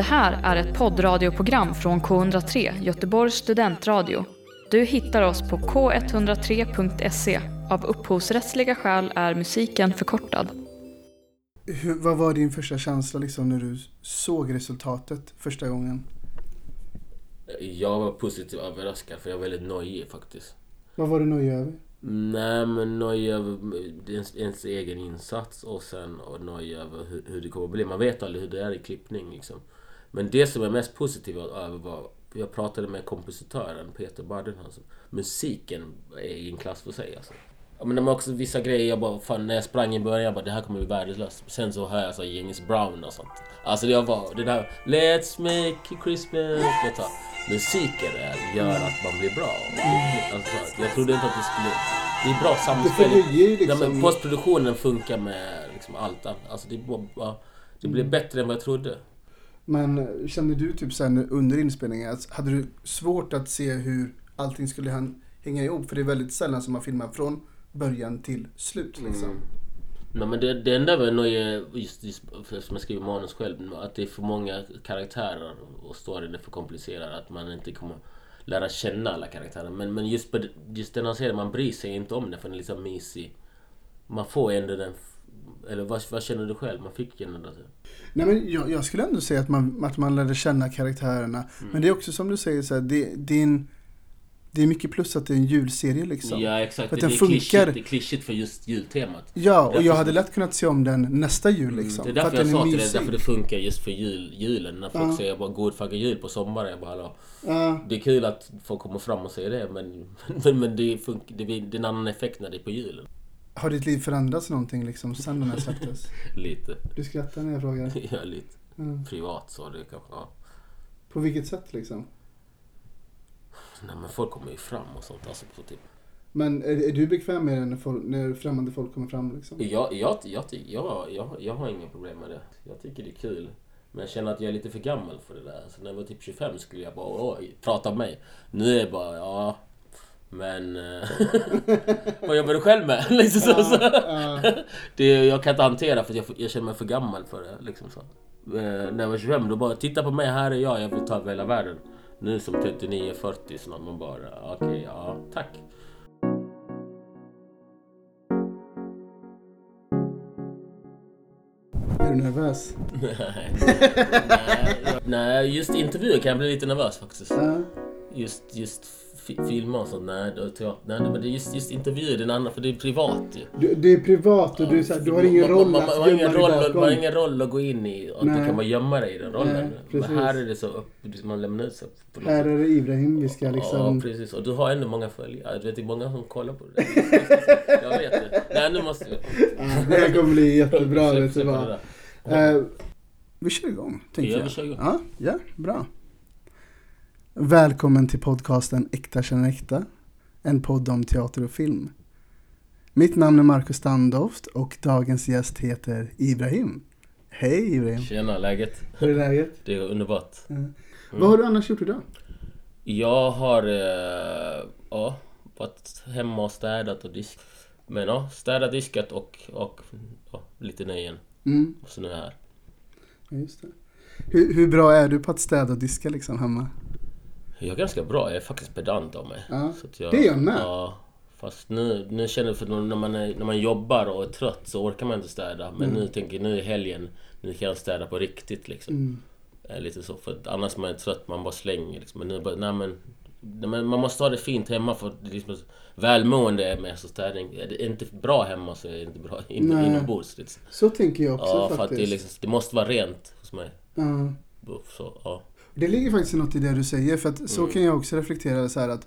Det här är ett poddradioprogram från K103, Göteborgs studentradio. Du hittar oss på k103.se. Av upphovsrättsliga skäl är musiken förkortad. Hur, vad var din första känsla liksom när du såg resultatet första gången? Jag var positivt överraskad för jag var väldigt nojig faktiskt. Vad var du nöjd över? Nej men nojig över ens, ens egen insats och sen och nojig över hur, hur det kommer att bli. Man vet aldrig hur det är i klippning liksom. Men det som är mest positivt över var jag pratade med kompositören Peter Bardenhausen. Musiken är i en klass för sig alltså. Ja, men det var också vissa grejer jag bara, fan när jag sprang i början jag bara det här kommer bli värdelöst. Sen så hör jag så James Brown och sånt. Alltså det var det där Let's make Christmas. Vet musiken är, gör att man blir bra. Alltså, jag trodde inte att det skulle... Det är bra samspel. Liksom- Ja, postproduktionen funkar med liksom allt annat. Alltså det, bara, det blev bättre än vad jag trodde. Men kände du typ sen under inspelningen, att hade du svårt att se hur allting skulle han- hänga ihop? För det är väldigt sällan som man filmar från början till slut liksom. Nej men det, det enda var nog är just, just för som jag skriver manus själv, att det är för många karaktärer och storyn är för komplicerad. Att man inte kommer lära känna alla karaktärer. Men, men just, på, just den här serien, man bryr sig inte om den för den är liksom mysig. Man får ändå den... Eller vad, vad känner du själv? Man fick ändå det. Nej men jag, jag skulle ändå säga att man, att man lärde känna karaktärerna. Mm. Men det är också som du säger så här, det, det är en... Det är mycket plus att det är en julserie liksom. Ja exakt, att det, den är klyschigt, funkar. det är klyschigt för just jultemat. Ja, och jag hade lätt kunnat se om den nästa jul liksom. Mm, Det är För därför att jag sa till dig, därför det funkar just för jul, julen. När folk Ja. säger bara god fucking jul på sommaren. Jag bara hallå. Ja, Det är kul att folk kommer fram och säger det men, men, men det, funkar, det, blir, det är en annan effekt när det är på julen. Har ditt liv förändrats någonting liksom sen den här släpptes? Lite. Du skrattar när jag frågar. Ja, lite Ja. privat så det kanske, ja. På vilket sätt liksom? Nej men folk kommer ju fram och sånt alltså på typ. Men är, är du bekväm med det när, folk, när främmande folk kommer fram liksom? Jag, jag, jag, jag, jag, jag, har inga problem med det. Jag tycker det är kul. Men jag känner att jag är lite för gammal för det där. Så när jag var typ 25 skulle jag bara prata om mig. Nu är jag bara ja. Men... eh, vad jobbar du själv med? liksom så, så. Det, jag kan inte hantera för jag, jag känner mig för gammal för det. Liksom så. Eh, när jag var 25 då bara titta på mig, här är jag, jag vill ta över hela världen. Nu som 39-40 snart man bara okej, ja tack. är du nervös? nej, nej, just intervjuer kan jag bli lite nervös faktiskt. Just, just fi- filma och sånt, nej, då, teater, nej men det är just, just intervjuer, det är en annan, för det är privat ju. Du, det är privat och du, är så här, du har ingen Man- roll man, man, att man, har ingen roll, man har ingen roll att gå in i och Nej. då kan man gömma dig i den rollen. Nej, men här är det så upp, man lämnar ut sig. Här är det Ibrahim vi ska liksom... Ja, precis. Och du har ändå många följare. Du vet, det är många som kollar på det. jag vet det. Nej, nu måste jag... Ja, det här kommer bli jättebra. Vet du där. Eh, vi kör igång, tänker Ja, jag. vi kör igång. Ja, ja, bra. Välkommen till podcasten Äkta känner äkta. En podd om teater och film. Mitt namn är Marcus Standoft och dagens gäst heter Ibrahim. Hej Ibrahim. Tjena, läget? Hur är läget? Det är underbart. Mm. Vad har du annars gjort idag? Jag har eh, ja, varit hemma och städat och diskat. Men ja, städat, diskat och, och ja, lite nöjen. Mm, Och så nu är jag här. just det. Hur, hur bra är du på att städa och diska liksom hemma? Jag är ganska bra, jag är faktiskt pedant av mig. Ja, jag, det är jag med. Ja, fast nu, nu känner jag för när man, är, när man jobbar och är trött så orkar man inte städa. Men nu tänker jag, nu är helgen, nu kan jag städa på riktigt liksom. Mm. Eh, Lite så, för annars man är trött, man bara slänger liksom. Men nu bara, nej men, man måste ha det fint hemma för liksom, välmående är med så städning. Är det inte bra hemma så är det inte bra in, inombords. Liksom. Så tänker jag också Ja, för att faktiskt. det, liksom, det måste vara rent hos mig. Ja. Så, ja. Det ligger faktiskt något i det du säger, för att så Mm. kan jag också reflektera så här att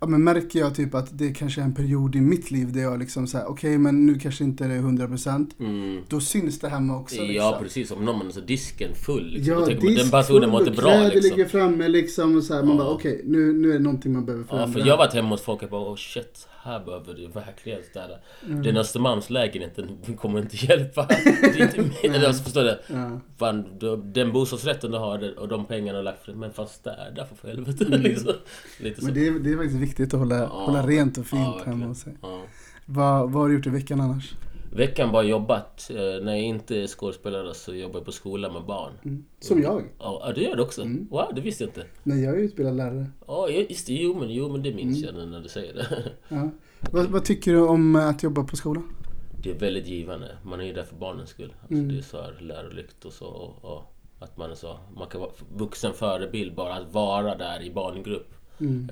Ja, men märker jag typ att det kanske är en period i mitt liv där jag liksom såhär, okej men nu kanske inte det är 100% Mm. Då syns det hemma också liksom. Ja precis, om någon så disken full liksom. Ja, tänker disk den personen mår inte bra kläder liksom. ligger framme liksom och så här, man Ja. bara okej, nu, nu är det någonting man behöver Ja, förändra. för jag har varit hemma hos folk och bara oh shit, här behöver du verkligen städa. Mm. Den Östermalmslägenheten kommer inte hjälpa. Det är inte min, eller, alltså, förstår du? Ja. Fan, du, den bostadsrätten du har och de pengarna du lagt för men fan städa för helvete. Mm. liksom. Lite så. Men det är, det är faktiskt viktigt att hålla, Ja, hålla rent och fint ja, hemma hos sig. Ja. Vad, vad har du gjort i veckan annars? Veckan bara jobbat. Eh, När jag inte är skådespelare så jobbar jag på skola med barn. Som jag. Ja, du gör det också? Wow, det visste jag inte. Nej, jag är utbildad lärare. Ja, just det. Jo, men, jo, men det minns jag nu när du säger det. Ja. Vad, vad tycker du om att jobba på skola? Det är väldigt givande. Man är ju där för barnens skull. Alltså, Det är så här lärorikt och så. Och, och att man är så... Man kan vara vuxen förebild bara. Att vara där i barngrupp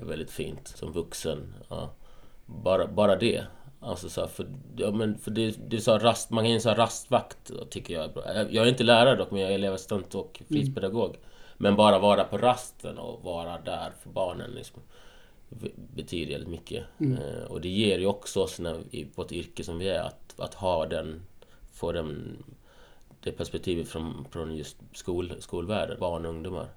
är väldigt fint som vuxen. Ja. Bara, bara det. Alltså så här, för, ja, men för det, det är så rast, man kan så här rastvakt tycker jag är bra. Jag är inte lärare dock, men jag är elevassistent och fritidspedagog. Men bara vara på rasten och vara där för barnen liksom, betyder väldigt mycket. Eh, och det ger ju också oss när, på ett yrke som vi är att, att ha den, få den, det perspektivet från, från just skol, skolvärlden, barn och ungdomar.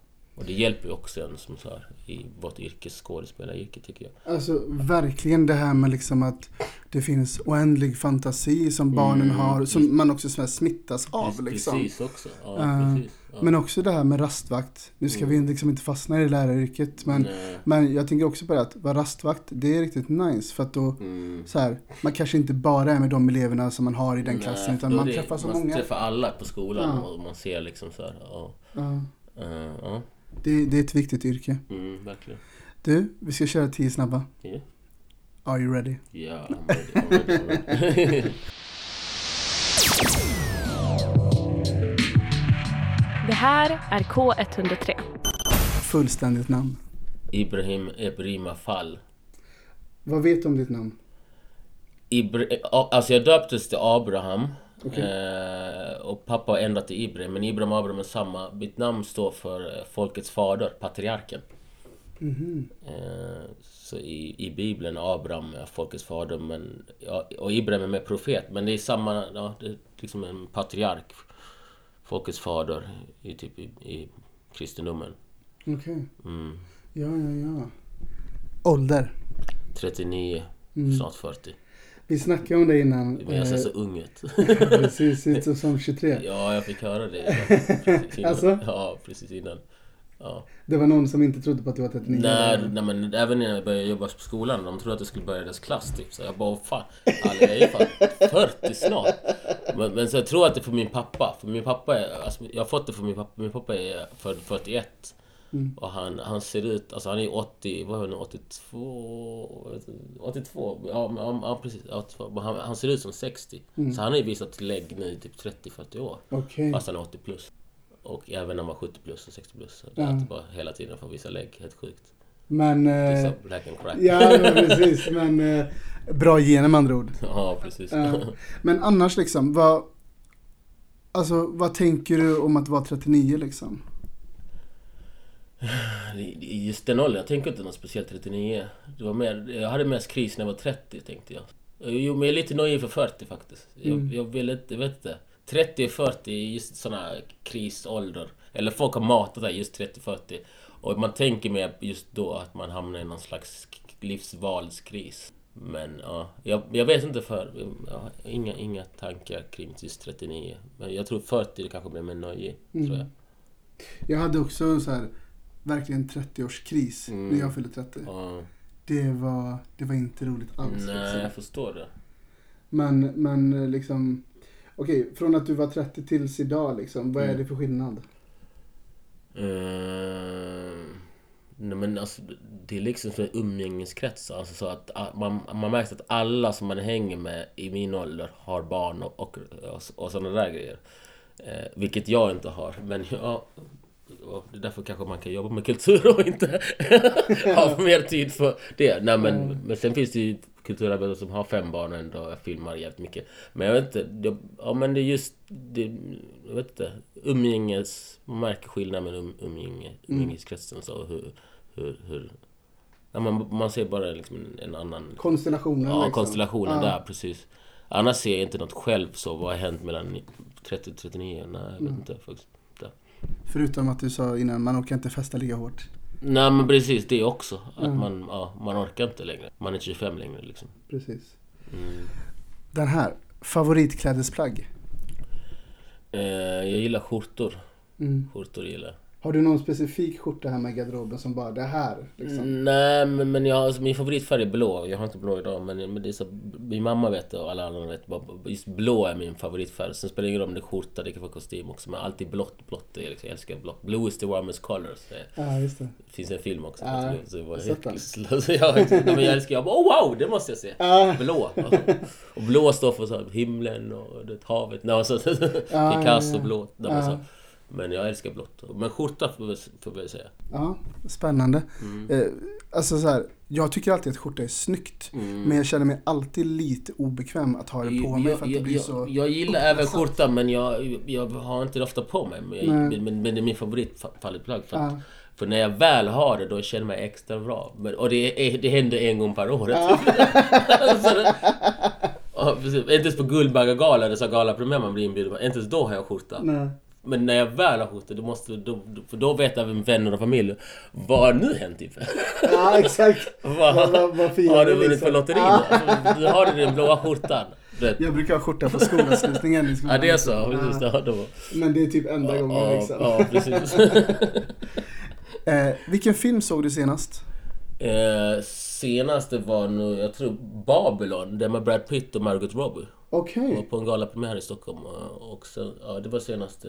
Och det hjälper ju också en som så här, i vårt yrke, skådespelaryrke tycker jag. Alltså verkligen det här med liksom att det finns oändlig fantasi som barnen har, som man också så smittas av liksom. Precis också. Ja, Eh, precis. Ja. Men också det här med rastvakt. Nu ska vi liksom inte fastna i läraryrket men, Nej. men jag tänker också på det att vara rastvakt, det är riktigt nice för att då Mm. så här, man kanske inte bara är med de eleverna som man har i den Nej, klassen utan man det- träffar så man många. träffar alla på skolan Ja. och man ser liksom så här. Ja, Eh, ja det, det är ett viktigt yrke. mm, verkligen. Du, vi ska köra tio snabba. Ja, Are you ready? ja I'm ready, I'm ready, I'm ready. Det här är K103. Fullständigt namn. Ibrahim Ebrima Fall. Vad vet du om ditt namn? Ibra- alltså jag döptes till Abraham. Eh, och pappa har ändrat till Ibrahim. Men Ibrahim och Abraham är samma. Mitt namn står för eh, folkets fader, patriarken. Eh, så i, i Bibeln är Abraham är folkets fader. Men, ja, och Ibrahim är med profet. Men det är samma, ja, det är liksom en patriark. Folkets fader i, typ, i, i kristendomen. Okej. Mm. Ja, ja, ja. Ålder. 39, snart 40. Vi snackade om det innan. Men jag ser så ung ut. Precis, ser ut som 23. Ja, jag fick höra det precis innan. Alltså? Ja, precis innan. Ja. Det var någon som inte trodde på att du var 39. Nej, nej, men även när jag började jobba på skolan, de trodde att jag skulle börja i deras klass typ. Så jag bara, "Åh, fan, alla, jag är fan 40 snart. Men, men så jag tror att det är för min pappa. För min pappa är, alltså, jag har fått det för min pappa. Min pappa är född 41. Och han, han ser ut, alltså han är 80, vad är han nu, 82? 82? Ja, ja, precis. 82. Men han, han ser ut som 60. Så han har ju visat lägg nu i typ 30-40 år. Okej. Fast han är 80 plus. Och även när man var 70 plus och 60 plus. Så det är Ja. alltid bara hela tiden får visa lägg. Helt sjukt. Men... Det är Eh, så black and crack. ja, men precis. Men eh, bra gener med andra ord. Ja, precis. Men annars liksom, vad... Alltså, vad tänker du om att vara 39 liksom? Just den åldern, jag tänker inte något speciellt 39. Det var mer, jag hade mest kris när jag var 30 tänkte jag. Jo, men jag är lite nöjd för 40 faktiskt. Jag, jag vill inte, vet inte. 30 och 40 är just såna krisålder. Eller folk har matat där just 30-40. Och man tänker mer just då att man hamnar i någon slags livsvalskris. Men ja, jag, jag vet inte för. Jag har inga, inga tankar kring just 39. Men jag tror 40 det kanske blir mer nöje, tror jag. Jag hade också så här, verkligen 30-årskris Mm. när jag fyllde 30. Ja. Det var, det var inte roligt alls. Nej, liksom. jag förstår det. Men, men liksom... Okej, från att du var 30 tills idag liksom, vad är Mm. det för skillnad? Uh, nej men alltså, det är liksom som en umgängeskrets. Alltså så att man, man märker att alla som man hänger med i min ålder har barn och, och, och, och sådana där grejer. Eh, vilket jag inte har. Men ja, och det är därför kanske man kan jobba med kultur och inte ha mer tid för det. Nej, men, men sen finns det ju kulturarbetare som har fem barn och ändå filmar jävligt mycket. Men jag vet inte. Det, ja men det är just... Det, jag vet inte. Umgänges... Man märker skillnaden med um, umgänge, umgängeskretsen. Så hur... hur, hur ja, man, man ser bara liksom en, en annan... Konstellationen Ja, liksom. konstellationen Ja. där, precis. Annars ser jag inte något själv så. Vad har hänt mellan 30 och 39? Nej, jag vet Mm. inte faktiskt. Förutom att du sa innan, man orkar inte festa lika hårt. Nej men precis, det också. Att Mm. man, ja, man orkar inte längre. Man är 25 längre liksom. Precis. Mm. Den här, favoritklädesplagg? Eh, jag gillar skjortor. Mm. Skjortor gillar Har du någon specifik skjorta hemma i garderoben som bara det här? Liksom? Mm, Nej, men, men jag, alltså, min favoritfärg är blå. Jag har inte blå idag, men, men det är så, min mamma vet det och alla andra vet. bara- Just blå är min favoritfärg. Sen spelar det ingen roll om det är skjorta, det kan vara kostym också. Men alltid blått. Blått är liksom, jag älskar blått. Blue is the warmest color. Så det Ja, just det. finns en film också. Ja, så det var jag helt, så jag, men jag älskar, jag bara, oh wow, det måste jag se. Ja. Blå. Och blå står för så här, himlen och det, havet. Nej, så, ja, Picasso ja. blå. Ja. så. Men jag älskar blått. Men skjorta får jag jag säga. Ja, spännande. Mm. Eh, alltså så här, jag tycker alltid att skjorta är snyggt. Mm. Men jag känner mig alltid lite obekväm att ha det på mig för att det jag, blir jag, så... jag gillar även skjorta men jag, jag har inte det ofta på mig. Men, jag, men, men det är min favoritfallplagg. För, Ja. för när jag väl har det då känner jag mig extra bra. Men, och det, är, det händer en gång per år. Det- Ja. Inte ens på Guldbaggegalan så galapremiär man blir inbjuden på. Inte ens då har jag skjorta. Nej. Men när jag väl har skjorta, då måste, då, då- för då vet även vänner och familj. Vad har nu hänt? Ja, exakt. Vad, Vad- vad- har du vunnit liksom? på lotteri då? Alltså, Du har du den blåa skjortan. Du vet. Jag brukar ha skjorta på skolavslutningen skolan. Ja, det är så. Precis, Ja. ja, då. Men det är typ enda gången Ja, liksom. ja, precis. Eh, vilken film såg du senast? eh, senaste var nu, jag tror Babylon, det med Brad Pitt och Margot Robbie. Okej. var på en galapremiär i Stockholm. Och sen, ja, det var senaste.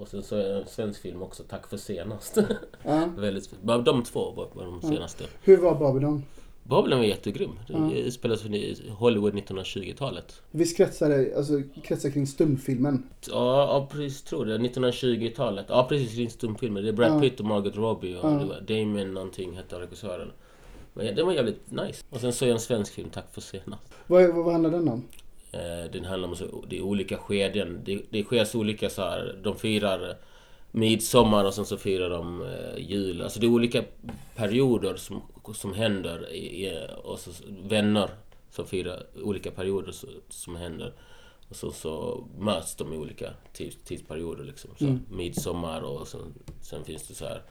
Och sen så är det en svensk film också, Tack för senast. Ja. Väldigt, de två var, de senaste. Hur var Babylon? Babylon var jättegrym. Det utspelas i Hollywood 1920-talet. Visst kretsar det alltså, kretsar kring stumfilmen? Ja, ja precis, tror det. 1920-talet. Ja, precis, kring stumfilmer. Det är Brad Ja. Pitt och Margot Robbie och Ja. Damien någonting hette regissören. Men den var jävligt nice. Och sen såg jag en svensk film, Tack för senast. Vad, vad, handlar den om? Eh, Den handlar om så, det är olika skeden. Det, det sker så olika så här. De firar midsommar och sen så firar de eh, jul. Alltså det är olika perioder som, som händer. Och så vänner som firar olika perioder som händer. Och så, så möts de i olika tids, tidsperioder liksom. Så Midsommar och sen, sen finns det så här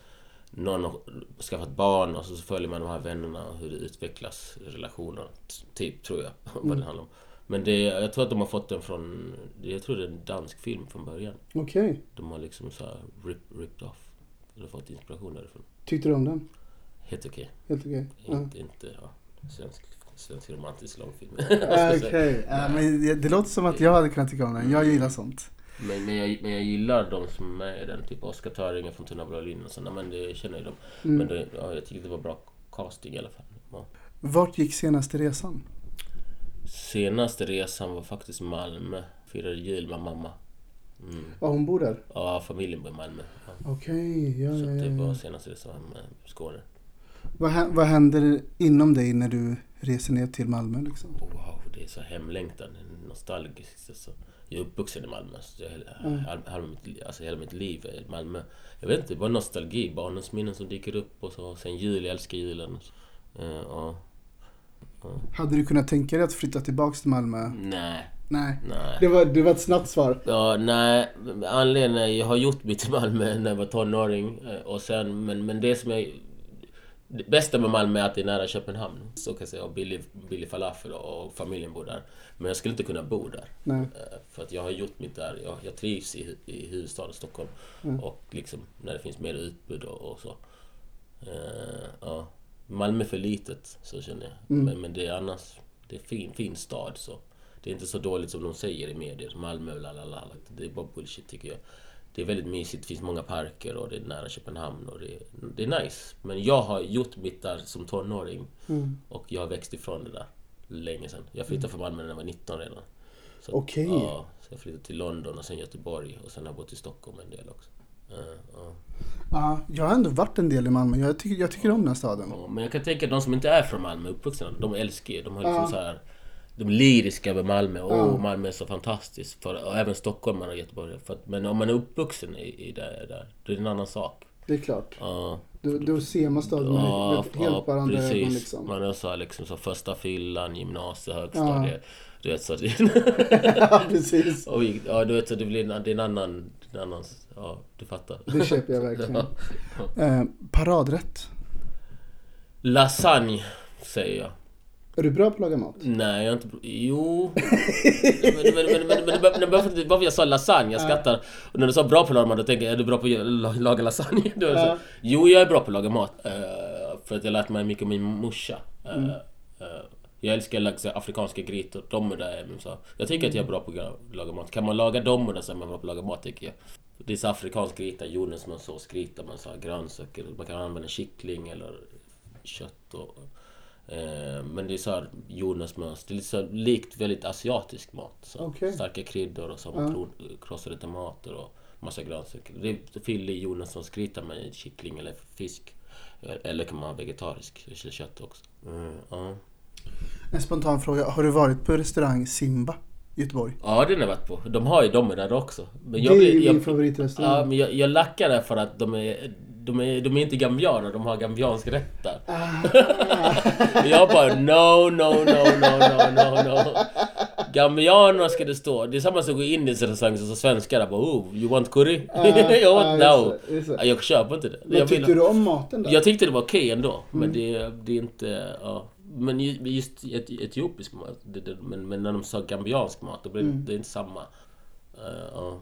någon har skaffat barn och så följer man de här vännerna och hur det utvecklas relationer. t- Typ, tror jag, vad det handlar om. Men det, jag tror att de har fått den från, jag tror det är en dansk film från början. Okej. De har liksom så här rip, ripped off. Har fått inspiration därifrån. Tyckte du om den? Helt okej. Helt okej. Ja. Inte, inte, ja, svensk, svensk romantisk långfilm. Okej, Ja, men det, det låter som att jag hade kunnat tycka om den. Jag gillar sånt. Men, men, jag, men jag gillar de som är med i den, typ Oskar Töringe från Tunna blå linjen och sådana, men det känner ju de. Mm. Men det, ja, jag tyckte det var bra casting i alla fall. Ja. Vart gick senaste resan? Senaste resan var faktiskt Malmö. Firade jul med mamma. Mm. Ja, hon bor där? Ja, familjen bor i Malmö. Ja. Okej, ja, Så ja, det ja, var ja. senaste resan med Skåne. Vad, vad händer inom dig när du reser ner till Malmö liksom? Wow, det är så hemlängtan, nostalgiskt. Så jag är uppvuxen i Malmö. Så jag, Mm. halva, mitt, alltså hela mitt liv är i Malmö. Jag vet inte, det var nostalgi, barndomsminnen som dyker upp och så. Sen jul, jag älskar julen. Uh, ja. Hade du kunnat tänka dig att flytta tillbaks till Malmö? Nej, Nej. nej. Det var, det var ett snabbt svar. Ja, nej. Anledningen är jag har gjort mitt i Malmö när jag var tonåring. eh, Och sen, men, men det som är... Det bästa med Malmö är att det är nära Köpenhamn. Så kan jag säga. Och billig, billig falafel och familjen bor där. Men jag skulle inte kunna bo där. Nej. Eh, För att jag har gjort mitt där. Jag, jag trivs i, i huvudstaden Stockholm. Och liksom när det finns mer utbud och, och så. Eh, ja. Malmö är för litet, så känner jag. Men, men det är annars... Det är fin, fin stad så. Det är inte så dåligt som de säger i medier. Malmö, lalala. Det är bara bullshit tycker jag. Det är väldigt mysigt, det finns många parker och det är nära Köpenhamn och det är, det är nice. Men jag har gjort mitt där som tonåring och jag har växt ifrån det där länge sedan. Jag flyttade från Malmö när jag var 19 redan. Okej. Ja, så jag flyttade till London och sen Göteborg och sen har jag bott i Stockholm en del också. Ja, ja. Ja, jag har ändå varit en del i Malmö. Jag tycker, jag tycker om den här staden. Ja, men jag kan tänka att de som inte är från Malmö, uppvuxna, de älskar ju. De har liksom så här... De lyriska med Malmö. Åh, Ja. Malmö är så fantastiskt. För, och även stockholmare och Göteborg. För att, men om man är uppvuxen i, i det där, då är det en annan sak. Det är klart. Ja, Då, då ser man staden med ja, helt på andra precis. ögon liksom. Man är så här, liksom så första fyllan, gymnasiet, högstadiet. Du vet så... ja, precis. och ja, du vet så det blir en, det är en annan... En annan ja, du fattar. Det köper jag verkligen. Ja. Eh, paradrätt. Lasagne, säger jag. Är du bra på att laga mat? Nej, jag är inte... Jo... men, men, men, men, men, men, men varför, varför jag sa lasagne? Jag skrattar. Och när du sa bra på att laga mat, då tänker jag, är du bra på att la- laga lasagne? Då Ja. Jo, jag är bra på att laga mat. eh, för att jag lärt mig mycket av min morsa. Eh, Mm. eh, jag älskar att laga afrikanska grytor. De är där. Så. Jag tycker att jag är bra på att laga mat. Kan man laga dem så är man bra på att laga mat, tycker jag. Det är så afrikansk gryta, jordnötssås, gryta, man så grönsaker. Man kan använda kyckling eller kött och... Eh, men det är så här jordnötssmör. Det är lite så likt väldigt asiatisk mat. Så Okej. Starka kryddor och så Ja. kro- krossade tomater och massa grönsaker. Det är fyller jordnötssåsgryta med kyckling eller fisk. Eller kan man ha vegetarisk kött också. Mm, ja. En spontan fråga. Har du varit på restaurang Simba Göteborg? ja, den har jag varit på. De har ju de är där också. Men det är ju jag- min favoritrestaurang. Ja, men jag, jag lackar där för att de är, de är, de är inte gambianer, de har gambiansk rätt där. jag bara no, no, no, no, no, no, no. Gambianer ska det stå. Det är samma som att gå in i en restaurang som svenskar där bara oh, you want curry? jag want ja, no. just det, just. Ja, Jag köper inte det. Men jag, tyckte du om maten där? jag tyckte det var okej ändå. Men Mm. det, det är inte... Ja. Men ju- just et, etiopisk mat. Det, det, men, men när de sa gambiansk mat, då blir Mm. det inte samma. Eh, ja.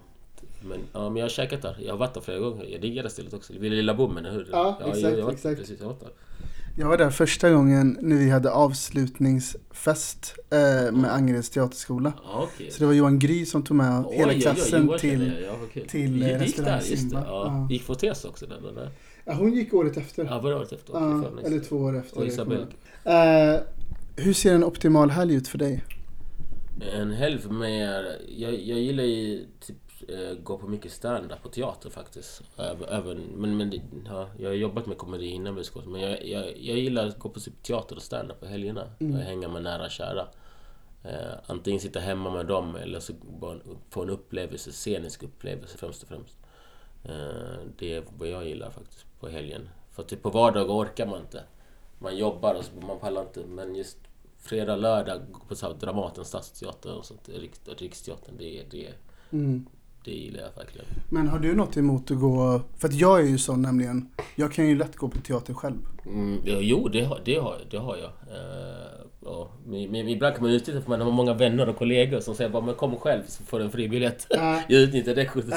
Men, ja, men jag har käkat där. Jag har varit där flera gånger. Jag diggar det stället också. Vid Lilla Bommen, eller hur? Ja, jag, exakt, jag, jag, exakt. Precis, jag var där. Jag var där första gången när vi hade avslutningsfest eh, med Angereds teaterskola. Ja, okej. Så det var Johan Gry som tog med Oj, hela klassen känner till... Ja, till, eh, restaurang. Simba. Ja. Ja. Gick Fortes också där? Eller? Ja, hon gick året efter. Ja, var det året efter? Ja, eller två år efter. Och ihåg. Eh, hur ser en optimal helg ut för dig? En helg för mig är... Jag, jag gillar ju typ eh, gå på mycket stand-up på teater faktiskt. Även, men men det- ja, jag har jobbat med komedi innan Västskås, men jag, jag, jag gillar att gå på typ teater och stand-up på helgerna. Mm. Och hänga med nära och kära. Eh, antingen sitta hemma med dem eller så bara få en upplevelse, scenisk upplevelse främst och främst. Eh, det är vad jag gillar faktiskt på helgen. För typ på vardagar orkar man inte. Man jobbar och så man pallar inte. Men just fredag, lördag på så här Dramaten, Stadsteatern och sånt. Riks, Riksteatern, det, det, Mm. Det gillar jag verkligen. Men har du något emot att gå... För att jag är ju sån nämligen. Jag kan ju lätt gå på teater själv. Mm, jo, det har, det har, det har jag. Eh, ja, men, men ibland kan man utnyttja för man har många vänner och kollegor som säger bara men kom själv så får du en fribiljett. Ja. Jag utnyttjar det 70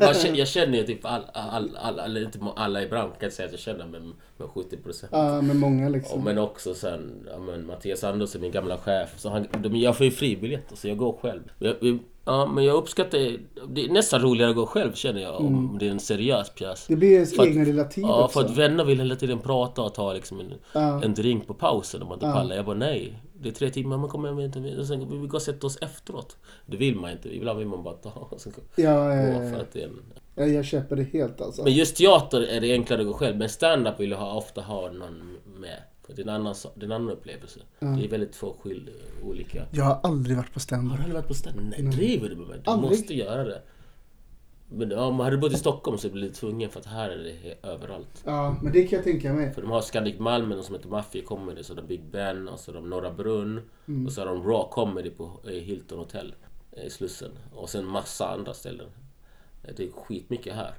Ja. jag, känner, ju typ all, all, all, all, inte alla i branschen kan inte säga att jag känner men, men 70 procent. Ja, med många liksom. Men också sen, ja, men Mattias Andersson, min gamla chef. Så han, de, jag får ju fribiljetter så jag går själv. Jag, jag- ja, men jag uppskattar... Det är nästan roligare att gå själv känner jag om det är en seriös pjäs. Det blir ens egna lilla tid Ja, också. för att vänner vill hela tiden prata och ta liksom en, Ja. en drink på pausen om man inte Ja. pallar. Jag bara nej. Det är tre timmar, man kommer hem inte och sen vi går och sätter oss efteråt. Det vill man inte. Ibland vill man bara ta och sen gå. Ja, ja, För ja, att det är en... ja. Jag köper det helt alltså. Men just teater är det enklare att gå själv. Men stand-up vill jag ha, ofta ha någon med. För det är en annan, so- det är en annan upplevelse. Det är väldigt två skilda, olika. Jag har aldrig varit på Har stand-up. du aldrig varit på stand Nej, driver du med mig? Du Aldrig. måste göra det. Men ja, om man hade bott i Stockholm så blir du tvungen för att här är det överallt. Ja, men det kan jag tänka mig. För de har Scandic Malmö något som heter Mafia Comedy, så har de Big Ben, och så har de Norra Brunn, Mm. och så har de Raw Comedy på eh, Hilton Hotel eh, i Slussen. Och sen massa andra ställen. Eh, Det är skitmycket här.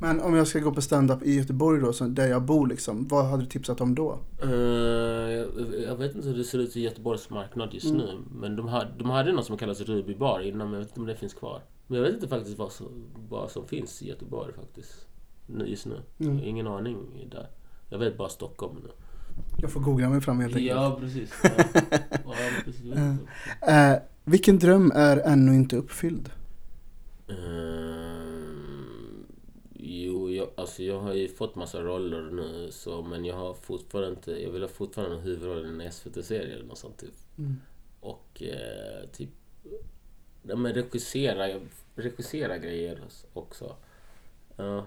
Men om jag ska gå på stand-up i Göteborg då, så där jag bor liksom. Vad hade du tipsat om då? Eh, jag, jag vet inte hur det ser ut i Göteborgs marknad just Mm. nu. Men de, hade, de hade något som kallas Ruby Bar innan, men jag vet inte om det finns kvar. Men jag vet inte faktiskt vad som, vad som finns i Göteborg faktiskt. Nu- Just nu. Mm. Jag har ingen aning där. Jag vet bara Stockholm nu. Jag får googla mig fram helt enkelt. Ja, precis. Ja. Ja, precis. Inte. Eh, vilken dröm är ännu inte uppfylld? Jo, jag, alltså jag har ju fått massa roller nu så, men jag har fortfarande inte, jag vill ha fortfarande en huvudroll i en SVT-serie eller något sånt typ. Mm. Och eh, typ, ja men regissera, regissera grejer också. Ja.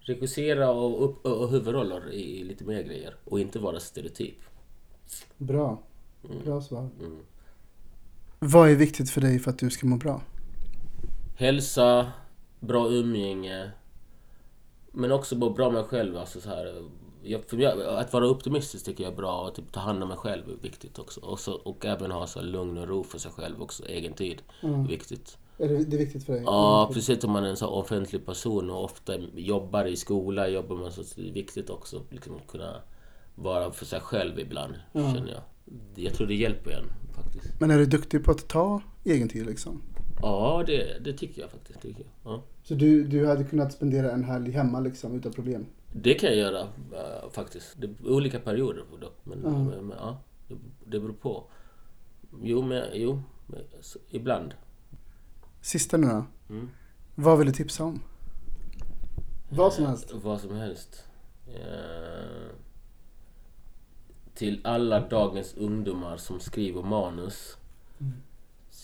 regissera och, upp, och huvudroller i, i lite mer grejer och inte vara stereotyp. Bra. Bra svar. Mm. Vad är viktigt för dig för att du ska må bra? Hälsa, bra umgänge. Men också må bra med mig själv. Alltså så här, jag, för mig, att vara optimistisk tycker jag är bra. Och typ ta hand om mig själv är viktigt också. Och, så, och även ha så här lugn och ro för sig själv också. Egen tid. Mm. Viktigt. Är det, det är viktigt för dig? Ja, Mm. precis om man är en så offentlig person och ofta jobbar i skola, jobbar man så det är viktigt också liksom, att kunna vara för sig själv ibland, Ja. känner jag. Jag tror det hjälper en faktiskt. Men är du duktig på att ta egen tid liksom? Ja, det, det tycker jag faktiskt. Tycker jag. Ja. Så du, du hade kunnat spendera en helg hemma liksom utan problem? Det kan jag göra äh, faktiskt. Det olika perioder dock. Men, Ja. men, men ja, det, det beror på. Jo, men, jo men, så, ibland. Sista nu då. Mm. Vad vill du tipsa om? Vad som helst. Eh, Vad som helst. Eh, till alla dagens ungdomar som skriver manus. Mm.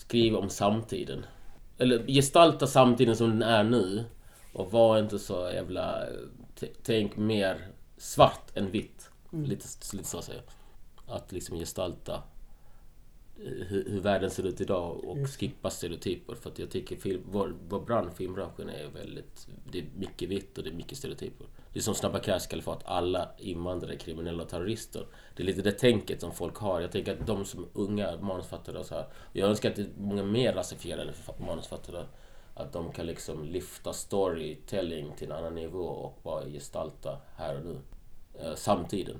Skriv om samtiden. Eller gestalta samtiden som den är nu. Och var inte så jävla... Tänk mer svart än vitt. Mm. Lite, lite så säger jag. Att liksom gestalta eh, hur, hur världen ser ut idag och det. skippa stereotyper. För att jag tycker film, vår, vår bransch, filmbranschen, är väldigt... Det är mycket vitt och det är mycket stereotyper. Det är som Snabba Cash Kalifat, alla invandrare är kriminella och terrorister. Det är lite det tänket som folk har. Jag tänker att de som unga manusfattare och så här. Jag önskar att det är många mer rasifierade manusfattare. Att de kan liksom lyfta storytelling till en annan nivå och bara gestalta här och nu. Eh, samtiden.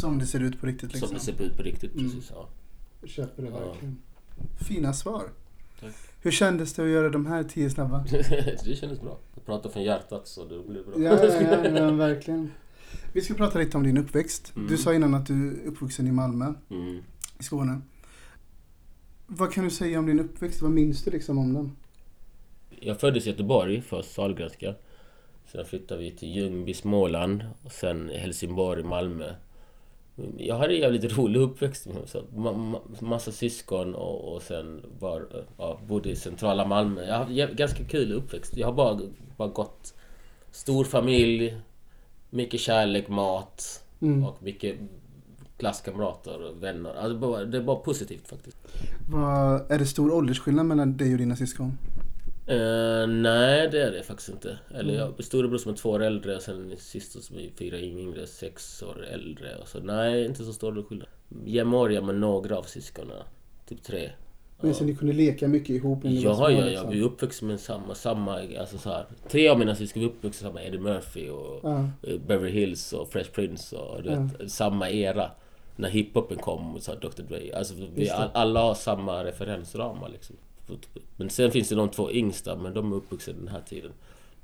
Som det ser ut på riktigt liksom? Som det ser ut på riktigt, Mm. precis. Ja. Jag köper det Ja. verkligen. Fina svar. Tack. Hur kändes det att göra de här tio snabba? det kändes bra. Jag pratar från hjärtat så det blir bra. Ja, ja, ja, ja, verkligen. Vi ska prata lite om din uppväxt. Mm. Du sa innan att du är uppvuxen i Malmö, Mm. i Skåne. Vad kan du säga om din uppväxt? Vad minns du liksom om den? Jag föddes i Göteborg, först Sahlgrenska. Sen flyttade vi till Ljungby, Småland. Och sen Helsingborg, Malmö. Jag hade en jävligt rolig uppväxt. Så ma- ma- massa syskon och, och sen var, ja, bodde i centrala Malmö. Jag hade ganska kul uppväxt. Jag har bara, bara gått stor familj, mycket kärlek, mat Mm. och mycket klasskamrater och vänner. Alltså, det det var positivt faktiskt. Vad, är det stor åldersskillnad mellan dig och dina syskon? Eh, nej, det är det faktiskt inte. Eller Mm. jag har storebror som är två år äldre och sen syster som är fyra yngre, sex år äldre. Och så, nej, inte så stor skillnad. Jämnåriga med några av syskonen. Typ tre. Men så ni kunde leka mycket ihop när ni var Ja, små, ja, ja. liksom? Vi är uppvuxna med samma, samma, alltså så här. Tre av mina syskon var uppvuxna med Eddie Murphy och Ja. eh, Beverly Hills och Fresh Prince och du Ja. vet, samma era. När hiphopen kom och så här Dr Dre. Alltså vi all, alla har samma referensramar liksom. Men sen finns det de två yngsta, men de är uppvuxna den här tiden.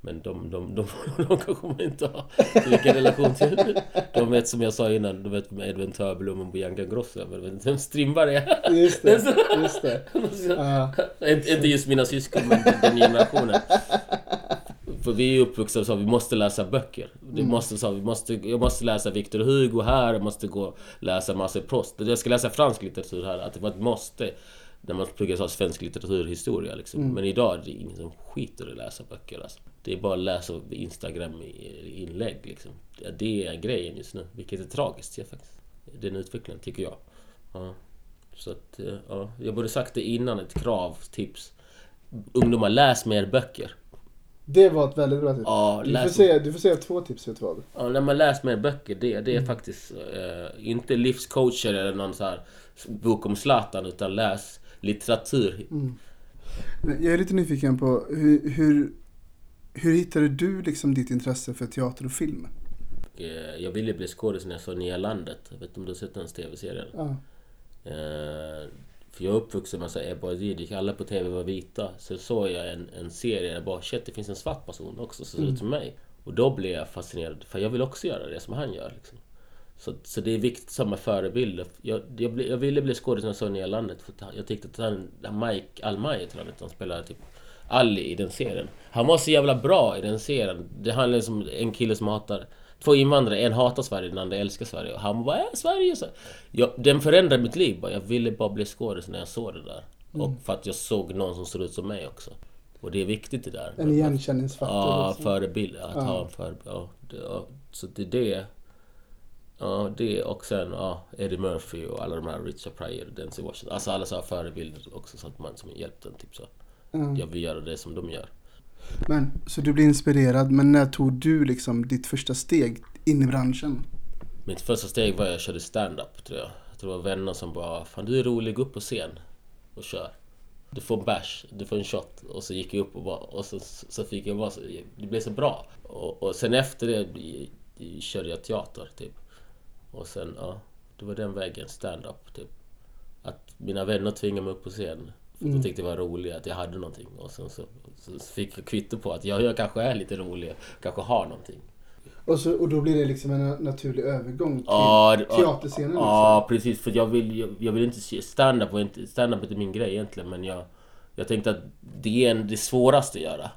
Men de, de, de, de, kanske man inte har så mycket relation till. De vet som jag sa innan, de vet med Edvin Törblom och Bianca. Men de vet inte vem Strindberg är. Just det, just det. Ja. Inte, inte just mina syskon, men den generationen. För vi är uppvuxna så vi måste läsa böcker. Det Mm. måste, så, vi måste, jag måste läsa Victor Hugo här, jag måste gå läsa Marcel Proust. Jag ska läsa fransk litteratur här, att det var ett måste. När man pluggar så svensk litteraturhistoria liksom. Mm. Men idag är det ingen som skiter i att läsa böcker alltså. Det är bara att läsa Instagram-inlägg liksom. Det är grejen just nu, vilket är tragiskt ja, faktiskt. Den utvecklingen, tycker jag. Ja. Så att, eh, ja. Jag borde sagt det innan, ett krav, tips. Ungdomar, läs mer böcker. Det var ett väldigt bra tips. Ja, Du får, säga, du får säga två tips, vet du vad? ja, när man läser mer böcker, det, det är Mm. faktiskt eh, inte livscoacher eller någon så här bok om Zlatan, utan läs litteratur. Mm. Jag är lite nyfiken på hur, hur, hur hittade du liksom ditt intresse för teater och film? Eh, jag ville bli skådis när jag såg Nya Landet. Jag vet inte om du har sett den tv-serien? Ja. Eh, för jag är uppvuxen med så Ebba och Didrik, alla på TV var vita. Så såg jag en, en serie där bara shit, det finns en svart person också som ser ut som mig. Och då blev jag fascinerad, för jag vill också göra det som han gör. Liksom. Så, så det är viktigt som med förebilder. Jag, jag, jag ville bli skådis när jag såg Nya Landet. För jag tyckte att han, Mike Almayer tror jag han spelade typ Ali i den serien. Han var så jävla bra i den serien. Det handlar om en kille som hatar Två invandrare, en hatar Sverige, den andra älskar Sverige. Och han bara, äh, Sverige! Så. Jag, den förändrade mitt liv. Jag ville bara bli skådis när jag såg det där. Och för att jag såg någon som såg ut som mig också. Och det är viktigt det där. En igenkänningsfaktor. Ja, liksom. förebild. Att Ja. ha en förebild. Ja, så det är det. Ja, det och sen ja, Eddie Murphy och alla de här Richard Pryor, Denzel Washington. Alltså alla så här förebilder också så att man som hjälpt en typ så. Ja. Jag vill göra det som de gör. Men, så du blir inspirerad, men när tog du liksom ditt första steg in i branschen? Mitt första steg var att jag körde stand-up tror jag. Jag tror det var vänner som bara Fan du är rolig, gå upp på scen och kör. Du får en bärs, du får en shot. Och så gick jag upp och bara, och så, så fick jag bara, så- det blev så bra. Och, och sen efter det körde jag teater typ. Och sen, ja. det var den vägen, stand-up typ. Att mina vänner tvingade mig upp på scen. För Mm. de tyckte det var roligt, att jag hade någonting. Och sen så, så fick jag kvitto på att jag, jag kanske är lite rolig, kanske har någonting. Och, så, och då blir det liksom en naturlig övergång till Ja, teaterscenen. liksom. Ja, precis. För jag vill, jag, jag vill inte. Stand-up. Stand-up är inte min grej egentligen, men jag... Jag tänkte att det är en, det svåraste att göra.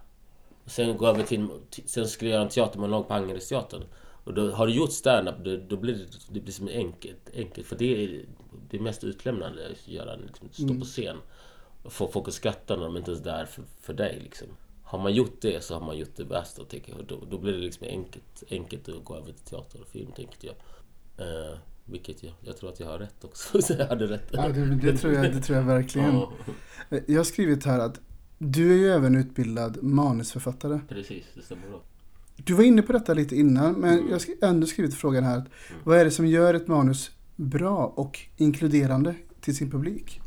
Och sen gå över till... Sen skulle jag göra en teatermonolog på Angeresteatern. Och då har du gjort stand-up, då, då blir det, det blir som enkelt, enkelt. För det är det mest utlämnande att göra, liksom, stå Mm. på scen. Få folk att skratta när de inte ens är där för, för dig liksom. Har man gjort det så har man gjort det bästa tycker jag. Och då, då blir det liksom enkelt, enkelt att gå över till teater och film, tänkte jag. Eh, vilket jag, jag tror att jag har rätt också. Så jag hade rätt. Ja, det, det, tror jag, det tror jag verkligen. Ja, Jag har skrivit här att du är ju även utbildad manusförfattare. precis, det stämmer bra. Du var inne på detta lite innan, men Mm. jag har ändå skrivit frågan här. Att, vad är det som gör ett manus bra och inkluderande till sin publik?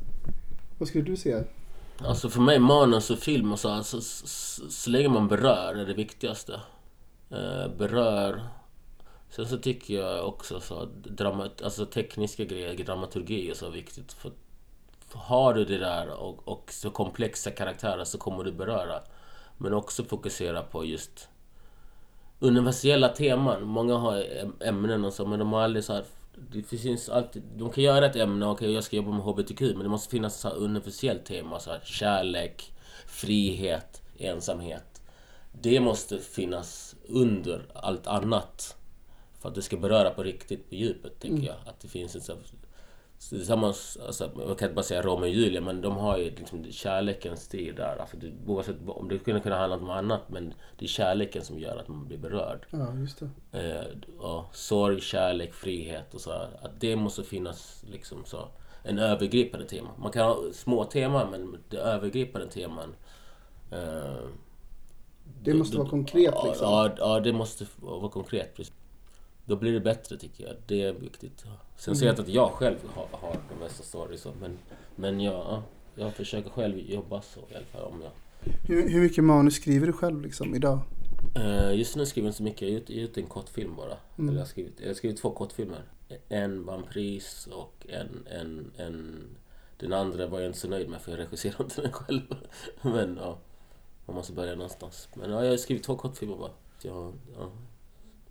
Vad skulle du säga? Alltså för mig, manus och film och så, alltså, så, så länge man berör är det viktigaste. Eh, berör. Sen så tycker jag också så att alltså tekniska grejer, dramaturgi är så viktigt. För, för har du det där och, och så komplexa karaktärer så kommer du beröra. Men också fokusera på just universella teman. Många har ämnen och så, men de har aldrig så här... Det finns alltid, de kan göra ett ämne, okej jag ska jobba med HBTQ, men det måste finnas här universellt tema. Så här, kärlek, frihet, ensamhet. Det måste finnas under allt annat. För att det ska beröra på riktigt, på djupet, tänker jag. Att det finns en samma, alltså, jag kan inte bara säga Romeo och Julia, men de har ju liksom kärlekens stil där. Alltså, det, oavsett om det skulle kunna handla om något annat, men det är kärleken som gör att man blir berörd. Ja, just det. Eh, ja, sorg, kärlek, frihet och så. Att det måste finnas liksom så en övergripande tema. Man kan ha små teman, men det övergripande teman eh, Det måste vara konkret liksom. Ja, ja, det måste vara konkret. Precis. Då blir det bättre tycker jag. Det är viktigt. Sen säger jag inte att jag själv har, har de bästa stories. Men, men jag, ja, jag försöker själv jobba så i alla fall. Om jag, Hur, hur mycket manus skriver du själv liksom idag? Eh, just nu skriver jag inte så mycket. Jag har gjort, jag en kortfilm bara. Mm. Eller jag, har skrivit, jag har skrivit två kortfilmer. En vann pris och en, en, en... Den andra var jag inte så nöjd med för jag regisserade inte den själv. Men ja, man måste börja någonstans. Men ja, jag har skrivit två kortfilmer bara. Ja, ja.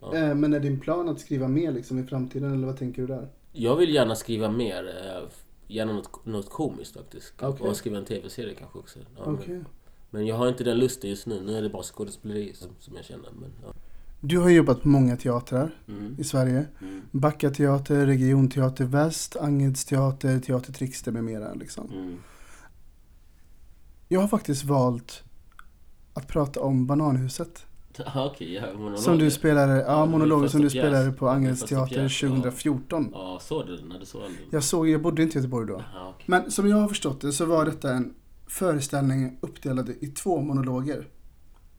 Ja. Eh, men är din plan att skriva mer liksom i framtiden eller vad tänker du där? Jag vill gärna skriva mer. eh, Gärna något, något komiskt faktiskt. Okej. Och skriva en tv-serie kanske också. Ja, Okej. men, men jag har inte den lusten just nu. Nu är det bara skådespeleri som, som jag känner. Men, ja. Du har jobbat på många teatrar mm. i Sverige. Mm. Backa teater, Regionteater Väst, Angeds teater, Teater Trixter med mera. Liksom. Mm. Jag har faktiskt valt att prata om Bananhuset. Okej, ja, monologer. Som du spelade, ja, monologen som du pjäs. spelade på Angereds teater pjäs, ja. 2014. Ja, såg du den? Du såg den? Jag såg, jag bodde inte i Göteborg då. Ja, okej. Men som jag har förstått det så var detta en föreställning uppdelad i två monologer.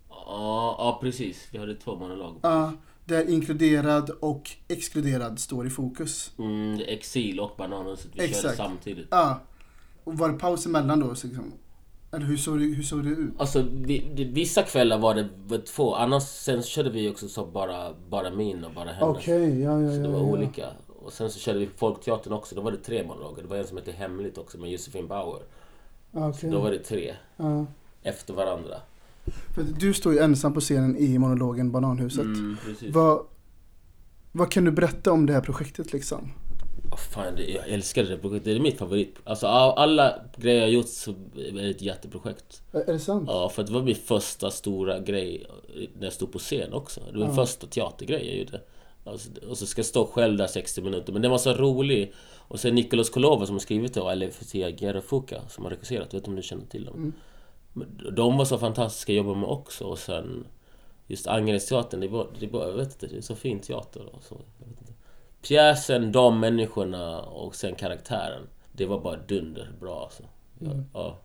ja, ja, precis. Vi hade två monologer. Ja, där inkluderad och exkluderad står i fokus. Mm, exil och Bananhuset. Vi körde Exakt. samtidigt. Ja. Och var det paus emellan då? Så liksom, eller hur såg, det, hur såg det ut? Alltså, vi, det, vissa kvällar var det var två. Annars sen körde vi också så bara, bara min och bara hennes. Okej, ja, ja, Så ja. det var ja. olika. Och sen så körde vi Folkteatern också. Då var det tre monologer. Det var en som hette Hemligt också med Josefin Bauer. Ja, okej. Då var det tre. Ja. Efter varandra. För du står ju ensam på scenen i monologen Bananhuset. Mm. Vad, vad kan du berätta om det här projektet liksom? Oh, fan, det, jag älskar det projektet. Det är mitt favorit. Alltså alla grejer jag gjort så är det ett jätteprojekt. Är det sant? Ja, för det var min första stora grej när jag stod på scen också. Det var min Ja. första teatergrej jag gjorde. Alltså, och så ska jag stå själv där 60 minuter. Men den var så rolig. Och sen Nikolaus Kolova som har skrivit det och Alefia Gerofuka som har regisserat. Vet inte om du känner till dem? Mm. Men De var så fantastiska att jobba med också. Och sen just Angeredsteatern, det var, det var, jag vet inte, det är så fin teater. Och så. Pjäsen, de människorna och sen karaktären. Det var bara dunder bra alltså. Mm. ja.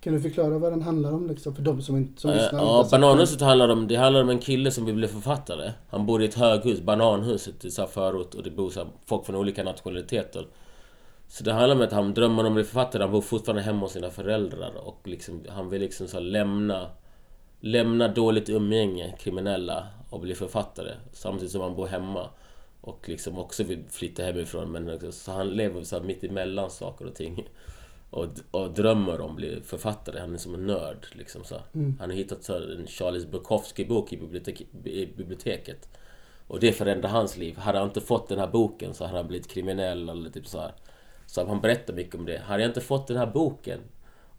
Kan du förklara vad den handlar om liksom, för de som inte som Eh, lyssnar? Ja? Bananhuset handlar om, det handlar om en kille som vill bli författare. Han bor i ett höghus, Bananhuset, i så förort och det bor så folk från olika nationaliteter. Så det handlar om att han drömmer om att bli författare, han bor fortfarande hemma hos sina föräldrar och liksom, han vill liksom så lämna Lämna dåligt umgänge, kriminella och bli författare samtidigt som han bor hemma. Och liksom också vill flytta hemifrån. Men också, så han lever så mitt emellan saker och ting. Och, och drömmer om att bli författare. Han är som en nörd. Liksom, så. Mm. Han har hittat så en Charles Bukowski-bok i, bibliotek, i biblioteket. Och det förändrar hans liv. Hade han inte fått den här boken så hade han blivit kriminell eller typ så här. Så han berättar mycket om det. Hade jag inte fått den här boken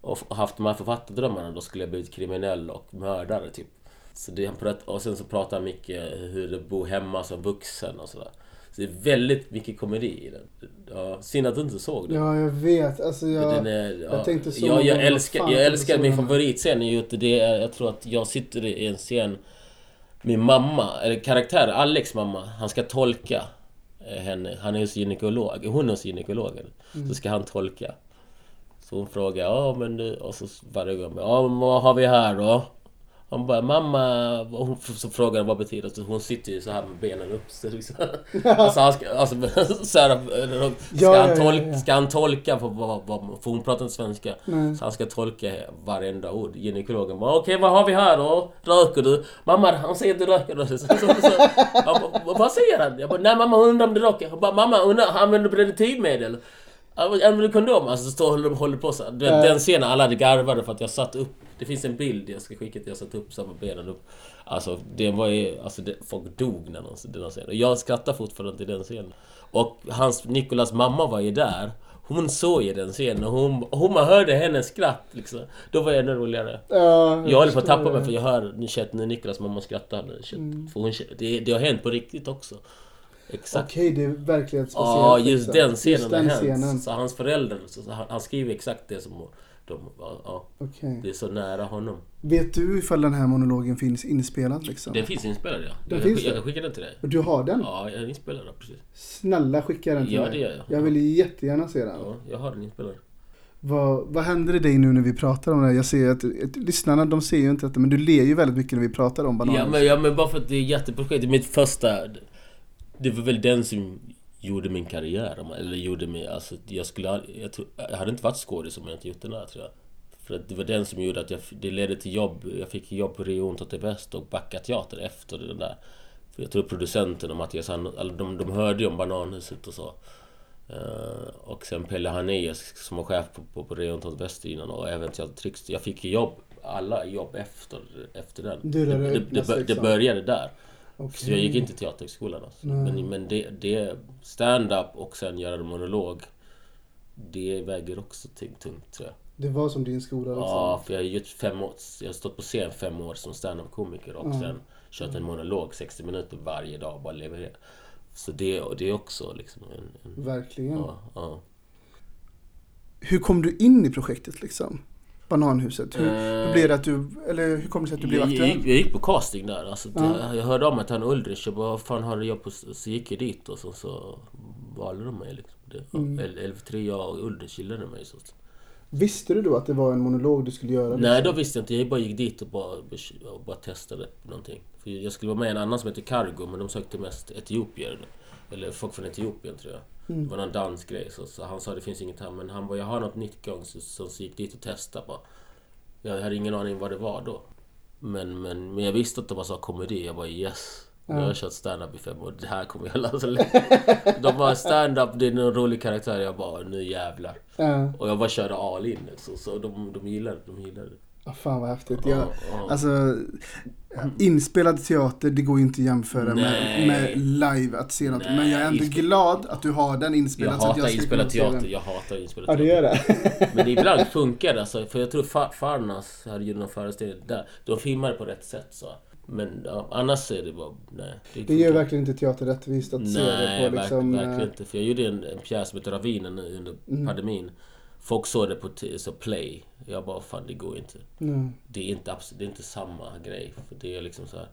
och haft de här författardrömmarna då skulle jag blivit kriminell och mördare typ. Så det, han pratar, och sen så pratar han mycket hur det bor hemma som vuxen och sådär. Så det är väldigt mycket komedi i den. Ja, synd att du inte såg den. Ja, jag vet. Alltså jag... Är, ja, jag tänkte så jag gånger, älskar, jag jag älskar min favoritscen det är, jag tror att jag sitter i en scen Min mamma, eller karaktär, Alex mamma, han ska tolka eh, henne. Han är hos gynekolog, hon är hos gynekologen. Mm. Så ska han tolka. Så hon frågar, ja men du, och så varje gång, ja men vad har vi här då? Han bara, mamma... Hon, så frågar han vad betyder det? Hon sitter ju så här med benen upp. Så liksom. alltså, han ska, alltså, så här, ska, Ja, han ja, tolka, ja. ska han tolka för, vad, vad, för hon pratar inte svenska. Nej. Så han ska tolka varenda ord. Gynekologen bara, okej vad har vi här då? Röker du? Mamma, han säger att du röker. Så, så, så, bara, vad säger han? Jag bara, nej mamma hon undrar om du röker. Jag bara, mamma undrar, använder du preventivmedel? Använder du kondom? Alltså så står och håller på så. Den, Ja. den scenen, alla hade garvade för att jag satt upp. Det finns en bild jag ska skicka till. Jag satt upp samma benen upp. Alltså det var ju... Alltså det, folk dog när de, den scenen. Jag skrattar fortfarande till den scenen. Och hans, Nikolas mamma var ju där. Hon såg ju den scenen och hon, hon man hörde hennes skratt liksom. Då var jag ännu roligare. Ja, Jag håller på att tappa mig det. för jag hör känner när Niklas mamma skrattar. För hon, det, det har hänt på riktigt också. Exakt. Okej, det är verklighetsbaserat. Ja, just liksom. den scenen Just har den hänt. scenen. Så hans föräldrar, så så han, han skriver exakt det som de... Ja, Okej. det är så nära honom. Vet du ifall den här monologen finns inspelad liksom? Den finns inspelad ja. Den jag, finns jag det? kan skicka den till dig. Du har den? Ja, jag inspelad ja, precis. Snälla skicka den till Ja, mig. det gör jag. Jag vill jättegärna se den. Ja, jag har den inspelad. Vad, vad händer i dig nu när vi pratar om det här? Jag ser att, att lyssnarna de ser ju inte detta men du ler ju väldigt mycket när vi pratar om bananer. Ja men, ja men bara för att det är jätteprojekt. Det är mitt första... Det var väl den som gjorde min karriär. Eller gjorde mig... Alltså jag skulle jag, tror, jag hade inte varit skådis om jag inte gjort den här tror jag. För att det var den som gjorde att jag, det ledde till jobb. Jag fick jobb på Rio Unto till Väst och Backa Teater efter den där. För jag tror producenten och Mattias, eller de, de hörde ju om Bananhuset och så. Eh, och sen Pelle Harnéus som var chef på, på, på till Väst innan och även Trix. Jag fick ju jobb, alla jobb efter, efter den. Det, det, det, det började där. Okej. Så jag gick inte Teaterhögskolan alltså. Men, men det, det stand-up och sen göra en monolog Det väger också tungt, tror jag. Det var som din skola liksom. Ja, för jag har gjort fem år, jag har stått på scen fem år som stand-up-komiker och Ja. sen kört en monolog 60 minuter varje dag och bara leverera. Så det, och det är också liksom en... en Verkligen. ja, ja. Hur kom du in i projektet liksom? Bananhuset. Hur, hur Eh, blev det att du, eller hur kom det sig att du blev jag, jag, aktuell? gick, jag gick på casting där. Alltså, Ja. jag, jag hörde om att han Ulrich, jag bara, vad fan har du jobb på? Så gick jag dit och så, så valde de mig. Liksom. Det, Mm. eller, eller för tre, jag och Ulrich gillade mig. Så. Visste du då att det var en monolog du skulle göra? Nej, då visste jag inte. Jag bara gick dit och bara, och bara testade någonting. För jag skulle vara med i en annan som heter Cargo, men de sökte mest etiopier. Eller folk från Etiopien tror jag. Mm. Det var någon dansk grej. Så, så han sa det finns inget här. Men han bara, jag har något nytt gång. Så, så, gick dit och testade bara. Jag hade ingen aning vad det var då. Men, men, men jag visste att det var så komedi. Jag bara yes. Har jag kört stand-up i fem år. Det här kommer jag lätt. De bara stand-up, det är en rolig karaktär. Jag bara nu jävlar. Ja. Och jag bara körde all in. Så, så de, de gillade det. De gillade det. Ah, fan vad häftigt. Ja, Jag, ja. Alltså, inspelad teater, det går ju inte att jämföra med, Nej. med live att se något. Men jag är ändå Nej. glad att du har den Jag inspelad. så att hatar ska inspelad se teater. den. Jag hatar inspelad Ja, du teater. gör det? Men det ibland funkar det. Alltså, för jag tror Fa- Farnas hade ju någon föreställning där. De filmade på rätt sätt så. Men ja, annars är det bara... Nej. Det gör verkligen inte teater rättvist att se Nej, det på liksom... verk, verkligen eh, inte. För jag gjorde en, en pjäs som heter Ravinen nu under Mm. pandemin. Folk såg det på så play. Jag bara, fan det går inte. nej. Det är inte, det är inte samma grej. För det är liksom så här.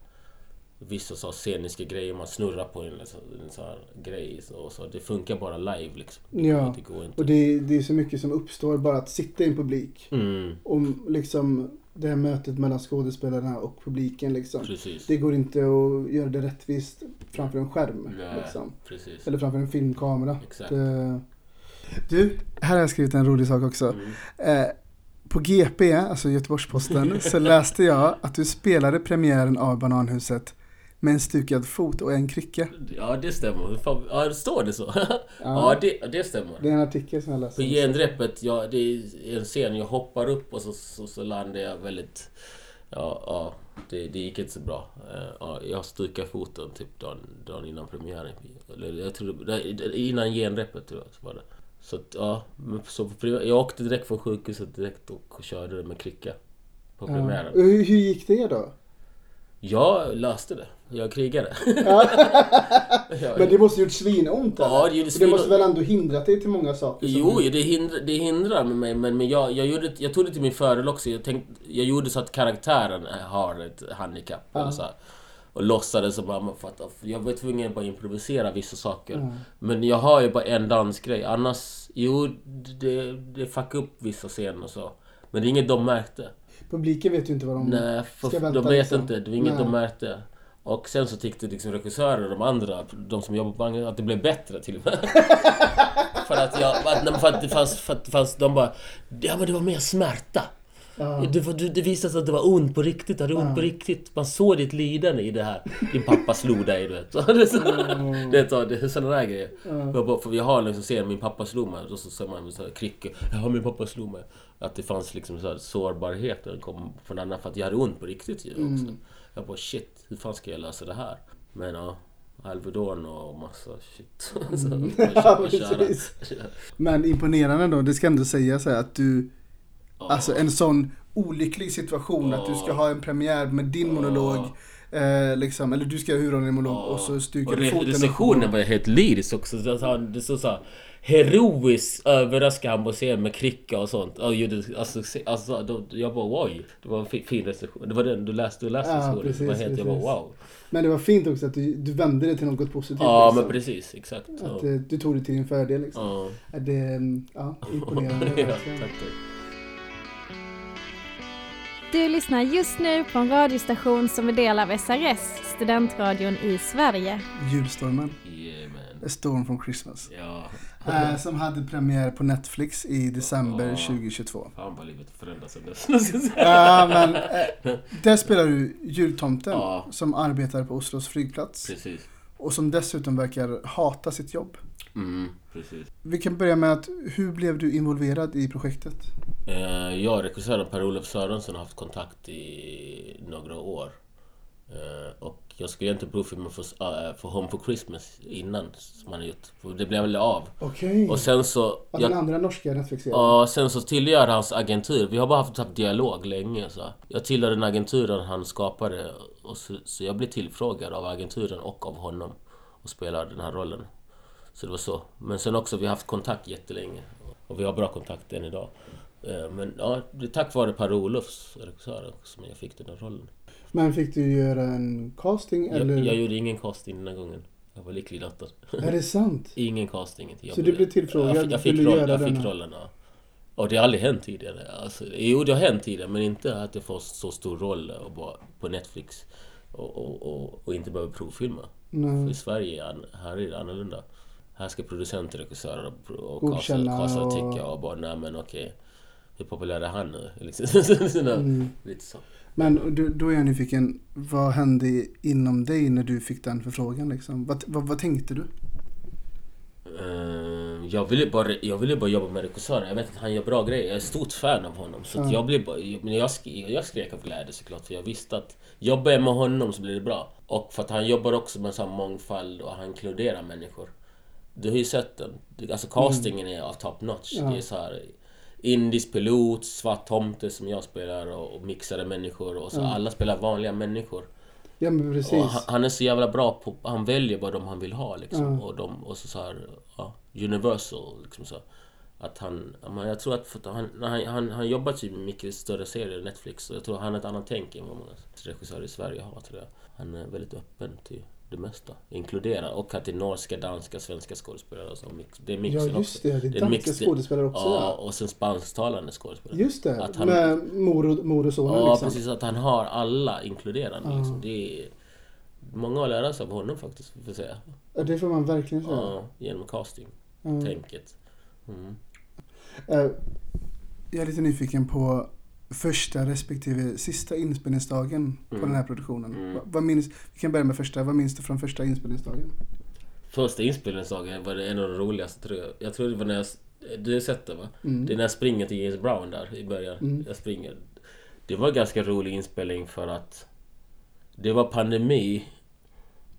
Vissa så sceniska grejer, man snurrar på en, en sån här grej. Så, så. Det funkar bara live liksom. Det, Ja. det går inte. Och det, det är så mycket som uppstår bara att sitta i en publik. Mm, Och liksom det här mötet mellan skådespelarna och publiken liksom. precis. Det går inte att göra det rättvist framför en skärm. Nej, Liksom. Eller framför en filmkamera. Exakt. Det... Du, här har jag skrivit en rolig sak också. Mm. Eh, på GP, alltså Göteborgs-Posten, så läste jag att du spelade premiären av Bananhuset med en stukad fot och en krycka. Ja, det stämmer. Fan- Ja, står det så? Ja, det, det stämmer. Det är en artikel som jag läste. På genrepet, ja, det är en scen jag hoppar upp och så, så, så landar jag väldigt... Ja, ja det, det gick inte så bra. Eh, Ja, jag stukade foten typ dagen, dagen innan premiären. Eller jag tror, innan genrepet tror jag så var det. Så att, ja, men så på, jag åkte direkt från sjukhuset direkt och körde med krycka. På premiären. Hur, hur gick det då? Jag löste det. Jag krigade. Men det måste gjort svinont Ja, det gjorde För det måste svinont. väl ändå hindrat dig till många saker? Jo, det hindrar, det hindrar med mig, men, men jag, jag, gjorde, jag tog det till min fördel också. Jag, tänkte, jag gjorde så att karaktären har ett handikapp. Ja. Eller så här, och låtsades som mamma för att jag var tvungen att bara improvisera vissa saker. Ja. Men jag har ju bara en dansgrej. Annars, jo, det, det fuckade upp vissa scener och så. Men det är inget de märkte. Publiken vet ju inte vad de Nej, för, ska vänta de vet liksom. inte. Det var inget Nej. de märkte. Och sen så tyckte liksom regissörer och de andra, de som jobbar på banken, att det blev bättre till och med. för att jag, att, för att det fanns, för att det fanns, de bara, ja men det var mer smärta. Ja. Det, var, det, visade sig att det var ont på riktigt, hade ont Ja. på riktigt. Man såg ditt lidande i det här. Din pappa slog dig, du vet. Så det, är så, det är sådana där grejer. Jag bara, för vi har liksom scen, min pappa slog mig. Och så ser man så här, kryckor. Ja, min pappa slog mig. Att det fanns liksom så här sårbarhet. Den kom från andra för att jag hade ont på riktigt ju också. Jag bara shit, hur fan ska jag lösa det här? Men ja, Alvedon och massa shit. så, Ja, köra. precis. Men imponerande då, det ska ändå sägas att du, alltså en sån olycklig situation att du ska ha en premiär med din monolog, eh, liksom, eller du ska i en monolog och så stukar du foten recensionen var helt lyrisk också. Det så- Det stod såhär Heroiskt överraskade han på scen med krycka och sånt. Alltså, alltså, då, jag bara oj. Det var en fi- fin recension. Det var den du läste, du läste Ja, recensionen. Det var precis, helt, jag bara precis. wow. Men det var fint också att du, du vände det till något positivt. Ja liksom. men precis, exakt. Ja. Att eh, du tog det till din fördel liksom. Ja. Ja. Det, ja, imponerande ja, tack, tack. Du lyssnar just nu på en radiostation som är del av SRS, studentradion i Sverige. Julstormen, Yeah. A Storm from Christmas. Ja. Eh, som hade premiär på Netflix i december Ja. 2022. Fan vad livet förändras sen dess. Ja, men eh, där spelar du jultomten Ja. som arbetar på Oslos flygplats Precis. Och som dessutom verkar hata sitt jobb. Mm, precis. Vi kan börja med att hur blev du involverad i projektet? Eh, Jag och regissören Per-Olof Sörensson har haft kontakt i några år. Eh, Och jag skulle egentligen provfilma för, äh, för Home for Christmas innan som han har gjort. Det blev väl av. Okej. Och sen så... Ja, den andra norska Netflix-serien. ja, sen så tillhör hans agentur. Vi har bara haft, haft dialog länge. Så. Jag tillhör den agenturen han skapade. Och så, så jag blev tillfrågad av agenturen och av honom. Och spelar den här rollen. Så det var så. Men sen också, vi har haft kontakt jättelänge. Och vi har bra kontakt än idag. Eh, Men ja, det är tack vare Per-Olofs regissör som jag fick den här rollen. Men fick du göra en casting eller? Jag, jag gjorde ingen casting den här gången. Jag var lycklig lottad. Är det sant? Ingen casting. Jag Så du blev tillfrågad? Jag, fick- jag fick, roll, jag fick rollen, ja. Och det har aldrig hänt tidigare. Alltså, jo, det har hänt tidigare, men inte att jag får så stor roll och bara på Netflix. Och, och, och, och inte behöver provfilma. För Nej. i Sverige, här är det annorlunda. Här ska producenter, regissörer och, och Godkänna kasa och- tycka och bara, nej men okej. Hur populär är han nu? Liksom. Mm. Lite så. Men du, då är jag nyfiken, vad hände inom dig när du fick den förfrågan liksom? Vad, vad, vad tänkte du? Jag ville bara, jag ville bara jobba med regissören. Jag vet att han gör bra grejer. Jag är stort fan av honom. Så Ja. jag blev bara, men jag, sk- jag skrek av glädje såklart. För jag visste att jobbar jag med honom så blir det bra. Och för att han jobbar också med sån mångfald och han inkluderar människor. Du har ju sett den. Alltså castingen är av top notch. Ja. Det är så här indisk pilot, svart tomte som jag spelar och, och mixade människor. Och så Ja. alla spelar vanliga människor. Ja men precis. Han, han är så jävla bra på... Han väljer bara de han vill ha liksom. Ja. Och, de, och så, så här, ja, Universal liksom så. Att han... Jag tror att han, han, han, han jobbat i mycket större serier, Netflix. Och jag tror han har ett annat tänk än vad många regissörer i Sverige har tror jag. Han är väldigt öppen till det mesta. Inkluderar. Och att det är norska, danska, svenska skådespelare. Och så. Det är ja mixen just också. det, det är en danska mix- skådespelare också Ja, ja. och sen spansktalande skådespelare. Just det, Att han- med mor och, mor och sonen Ja, liksom. precis. Att han har alla inkluderande. Ja. Liksom. Det är många att lära sig av honom faktiskt, får jag säga. Ja, det får man verkligen säga. Ja, genom casting. Ja. Tänket. Mm. Eh, Jag är lite nyfiken på första respektive sista inspelningsdagen på Mm. den här produktionen. Mm. Va- Vad minns, vi kan börja med första. Vad minns du från första inspelningsdagen? Första inspelningsdagen var en av de roligaste tror jag. Jag tror det var när jag... Du har sett det va? Mm. Det är när jag springer till James Brown där i början. Mm. Jag springer. Det var en ganska rolig inspelning för att det var pandemi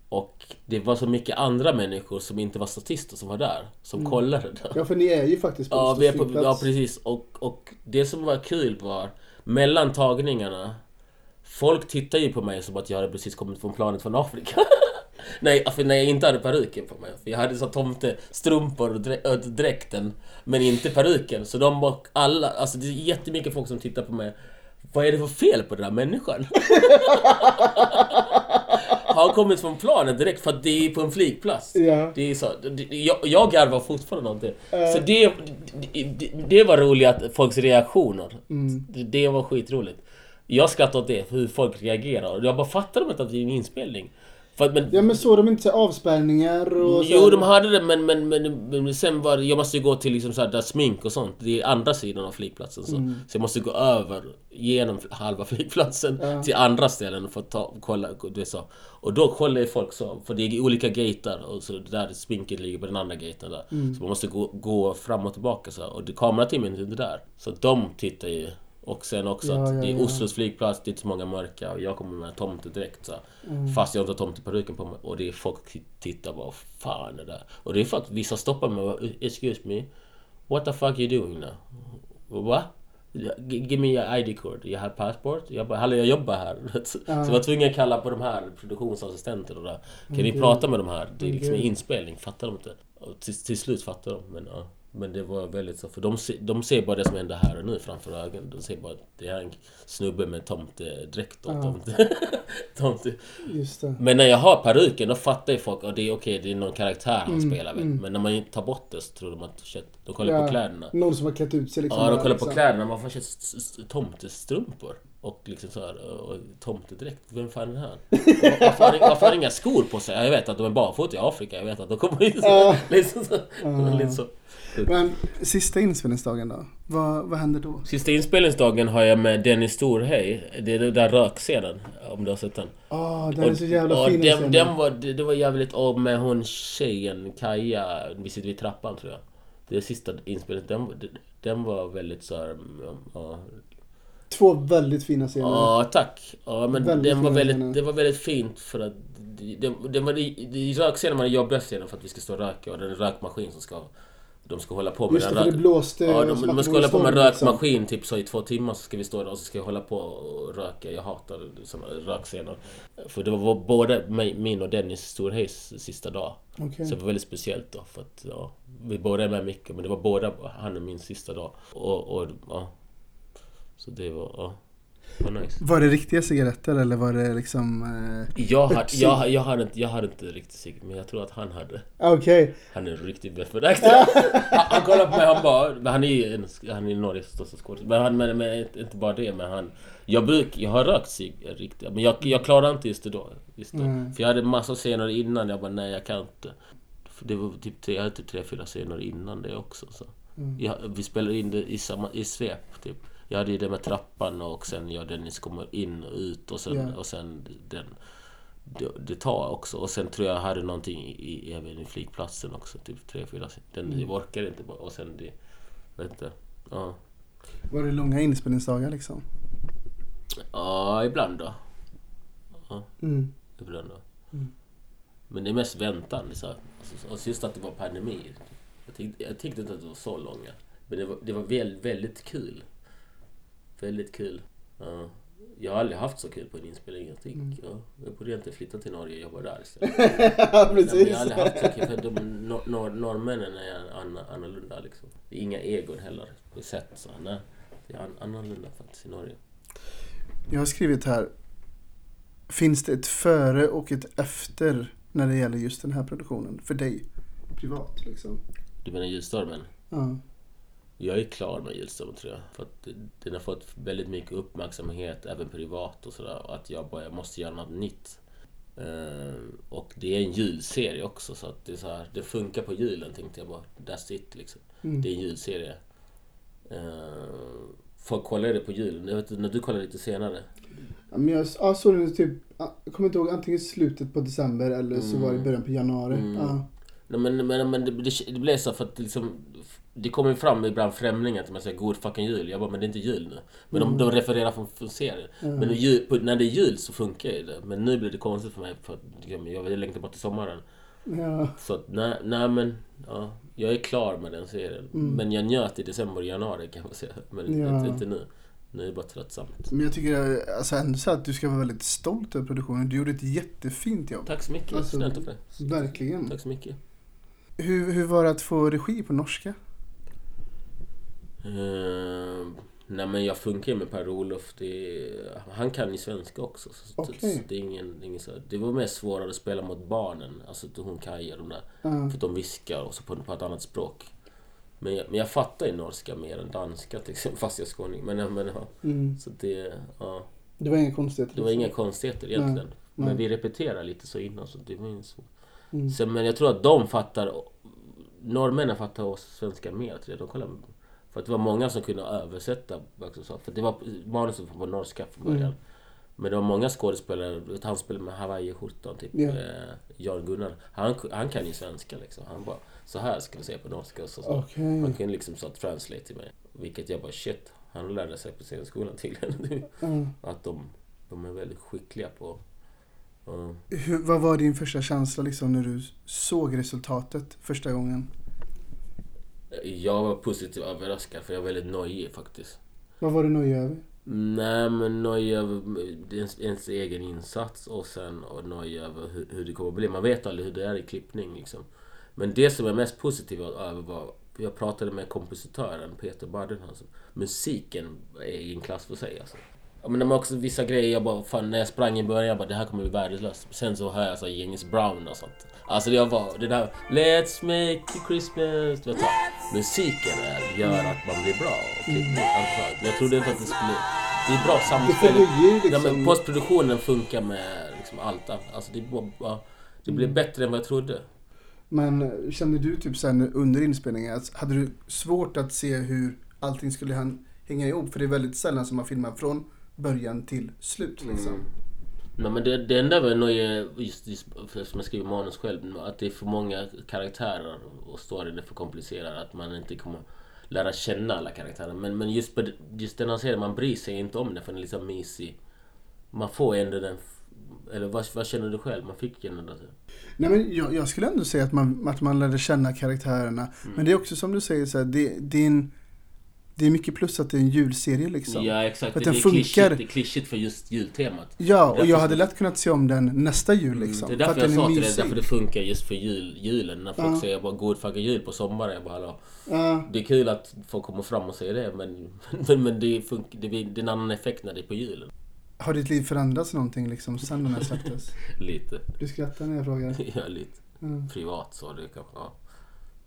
och det var så mycket andra människor som inte var statister som var där. Som Mm. kollade det. Ja, för ni är ju faktiskt på Ja, vi är på, ja precis. Och, och det som var kul var mellan tagningarna Folk tittar ju på mig som att jag hade precis kommit från planet från Afrika. Nej, för när jag inte hade peruken på mig. För jag hade så tomtestrumpor och dräkten. Men inte peruken. Så de var alla, alltså det är jättemycket folk som tittar på mig. Vad är det för fel på den här människan? Har kommit från planet direkt för att det är på en flygplats? Ja. Det är så, det, jag, jag garvar fortfarande åt det. Så det, det, det, det var roligt att folks reaktioner. Mm. Det, det var skitroligt. Jag skrattar åt det, hur folk reagerar. Jag bara fattar de inte att det är en inspelning. Att, men, Ja men såg de inte så här avspärrningar och så jo, här- de hade det men, men, men, men sen var det, jag måste ju gå till liksom så här, där smink och sånt. Det är andra sidan av flygplatsen. Så, Mm. så jag måste gå över genom halva flygplatsen Ja. till andra ställen för att ta, kolla. Det så. Och då kollar ju folk så, för det är olika gater och så där sminket ligger på den andra gaten där. Mm. Så man måste gå, gå fram och tillbaka så. Och det, kamerateamet är inte där. Så de tittar ju. Och sen också Ja, att ja, det är. Oslos flygplats, det är inte så många mörka och jag kommer med tomtedräkt så. Mm. Fast jag inte har tomteperuken på mig. Och det är folk tittar bara, vad fan är det där? Och det är faktiskt vissa stoppar mig och bara, excuse me, what the fuck you doing now? Va? Give me your ID card. Jag har passport. Jag bara, hallå jag jobbar här. Så Ja. jag var tvungen att kalla på de här produktionsassistenter och där. Kan ni Okej. prata med de här? Det är liksom en inspelning, fattar de inte? Och till, till slut fattar de, men ja. Men det var väldigt så, för de, se, de ser bara det som händer här och nu framför ögonen. De ser bara att det är en snubbe med tomtedräkt och Ja. tomte, tomte. Men när jag har peruken då fattar ju folk att det är okej, det är någon karaktär han Mm, spelar väl. mm. Men när man tar bort det så tror de att shit, de kollar Ja, på kläderna. Någon som har klätt ut sig liksom. Ja, de kollar på liksom. kläderna. Man får shit, tomtestrumpor. Och liksom så här, och tomtedräkt. Vem fan är det här? Och Varför har, varför har inga skor på sig? Ja, Jag vet att de är barfota i Afrika. Jag vet att de kommer hit så. Ja. Liksom så. Ja. Lite så. Men sista inspelningsdagen då? Vad, vad hände då? Sista inspelningsdagen har jag med Dennis Storhej. Det är den där rökscenen. Om du har sett den. Ah, den är så jävla och fin. den, scenen. den var, det, det var jävligt... Och med hon tjejen, Kaja, vi sitter vid trappan tror jag. Det sista inspelningen. Den, den var väldigt så här, ja, Två väldigt fina scener. Ja, tack. Ja, men Väldigt den var väldigt, scener. det var väldigt fint för att... Det, det var, det, rökscenen var den jobbiga scenen för att vi ska stå och röka och det är en rökmaskin som ska... De ska hålla på med Just det, för det blåste. Ja, de, de ska hålla på med en rökmaskin typ så i två timmar så ska vi stå där och så ska jag hålla på och röka. Jag hatar såna rökscener. För det var både min och Dennis Storhejs sista dag. Liksom. Okej. Så det var väldigt speciellt då för att ja, vi båda är med mycket men det var båda han och min sista dag. Och, och ja. Så det var, ja. Var nice. Var det riktiga cigaretter eller var det liksom... Eh... Jag, hade, jag, jag, hade inte, jag hade inte riktigt cigg, men jag tror att han hade. Okej. Han är en riktig beförräktare. han, han kollade på mig han bara... Han är ju en, han är Norges största skådespelare. Men, han, men, men inte- bara det, men han... Jag, bruk, jag har rökt cigg riktigt, men jag, jag klarar inte just det då. Just då. Mm. För jag hade massa scener innan, jag bara nej jag kan inte. För det var typ tre, jag hade typ tre, fyra scener innan det också. Så. Mm. Jag, vi spelade in det i, samma, i svep typ. Jag hade ju det med trappan och sen jag och Dennis kommer in och ut och sen, Ja. och sen den... Det, det tar också. Och sen tror jag jag hade någonting i, även i flygplatsen också. Typ tre, fyra Den Mm. jag orkade inte bara. Och sen det... Vet inte. Ja. Var det långa inspelningsdagar liksom? Ja, ibland då. Ja, Mm. ibland då. Mm. Men det är mest väntan. Så här. Alltså, och just att det var pandemi. Jag tyckte, jag tyckte inte att det var så långa. Men det var, det var väl, väldigt kul. Väldigt kul. Ja. Jag har aldrig haft så kul på en inspelning. Jag tycker, Mm. ja, jag borde inte flytta till Norge och jobba där istället. ja, Nej, men precis. jag har aldrig haft så kul. För de, nor, nor, norrmännen är annorlunda liksom. Det är inga egon heller. På sätt så. Nej, det är an, annorlunda faktiskt i Norge. Jag har skrivit här. Finns det ett före och ett efter när det gäller just den här produktionen? För dig? Privat liksom. Du menar Julstormen? Ja. Jag är klar med Julstormen tror jag. För att den har fått väldigt mycket uppmärksamhet även privat och sådär. Och att jag bara jag måste göra något nytt. Eh, och det är en julserie också så att det är så här, det funkar på julen tänkte jag bara. That's it liksom. Mm. Det är en julserie. Eh, folk kollar det på julen. Jag vet när du kollar lite senare. Ja, men jag ja, såg den typ, jag kommer inte ihåg, antingen slutet på december eller så Mm. var det början på januari. Mm. Ja. Nej, men, men, men det, det, det blev så för att liksom Det kommer fram ibland främlingar att man säger god fucking jul. Jag bara, men det är inte jul nu. Men de, de refererar från, från serien. Mm. Men jul, när det är jul så funkar ju det. Men nu blir det konstigt för mig för att jag längtar bara till sommaren. Ja. Så att, nej, nej men, ja. Jag är klar med den serien. Mm. Men jag njöt i december och januari kan man säga. Men Ja. inte, inte nu. Nu är det bara tröttsamt. Men jag tycker alltså, ändå så att du ska vara väldigt stolt över produktionen. Du gjorde ett jättefint jobb. Tack så mycket. Alltså, Snällt av dig. Verkligen. Tack så mycket. Hur, hur var det att få regi på norska? Uh, nej men jag funkar ju med Per-Olof. Det, han kan ju svenska också. Så, Okej. så det, är ingen, ingen så, det var mer svårare att spela mot barnen. Alltså hon Kaja de där. Ja. För att de viskar och så på, på ett annat språk. Men jag, men jag fattar ju norska mer än danska till exempel, fast jag är skåning. Men, men ja, Mm. så det, ja, Det var inga konstigheter? det var inga konstigheter egentligen. Nej. Men vi repeterar lite så innan så det var så. Mm. Sen, men jag tror att de fattar, norrmännen fattar oss svenskar mer. De kollar, för att det var många som kunde översätta. Också, så, för det var manuset var på norska från början. Mm. Men det var många skådespelare, du han spelade med Hawaii-skjortan typ. Eh, Jan Gunnar. Han, han kan ju svenska liksom. Han bara, så här ska vi säga på norska. Och så, så. Okej. Han kunde liksom så translate till mig. Vilket jag bara shit, han lärde sig på scenskolan tydligen. Ja. att de, de är väldigt skickliga på... ja. Hur, vad var din första känsla liksom när du såg resultatet första gången? Jag var positivt överraskad för jag är väldigt nojig faktiskt. Vad var du nöjd över? Nej men nojig över ens, ens egen insats och sen och nojig över hur, hur det kommer att bli. Man vet aldrig hur det är i klippning liksom. Men det som är mest positivt över var... Jag pratade med kompositören Peter Barden. Alltså. Musiken är i en klass för sig alltså. Men det var också vissa grejer jag bara, fan när jag sprang i början, jag bara det här kommer bli värdelöst. Sen så hör jag så här James Brown och sånt. Alltså det var det där Let's make Christmas. Du vet, här. musiken gör att man blir bra. Klippning, alltså, jag trodde inte att det skulle... Det är bra samspel. Ja, liksom... men postproduktionen funkar med liksom allt. Alltså det, bara, det blev bättre än vad jag trodde. Men kände du typ sen under inspelningen, hade du svårt att se hur allting skulle hänga ihop? För det är väldigt sällan som man filmar från början till slut liksom. Mm. Nej men det, det enda var nog just, just för som jag skriver manus själv, att det är för många karaktärer och storyn är för komplicerad. Att man inte kommer lära känna alla karaktärer. Men, men just, på, det- just den här serien, man bryr sig inte om den för den är liksom mysig. Man får ändå den... Eller vad, vad känner du själv? Man fick ju ändå det. Nej men jag, jag skulle ändå säga att man, att man lärde känna karaktärerna. Mm. Men det är också som du säger, så här, det, är en, det är mycket plus att det är en julserie liksom. Ja exakt, Att det, den är funkar. klyschigt, det är klyschigt för just jultemat. Ja, och jag hade lätt kunnat se om den nästa jul liksom. Mm, Det är för därför jag sa till dig, därför det funkar just för jul, julen. När folk Ja. säger bara god fucking jul på sommaren. Jag bara hallå. Ja, Det är kul att folk kommer fram och säger det men, men, men det, fun- det, det är en annan effekt när det är på julen. har ditt liv förändrats någonting liksom sen den här släpptes? Lite. Du skrattar när jag frågar. Ja, lite. Ja. Privat så det kanske, ja.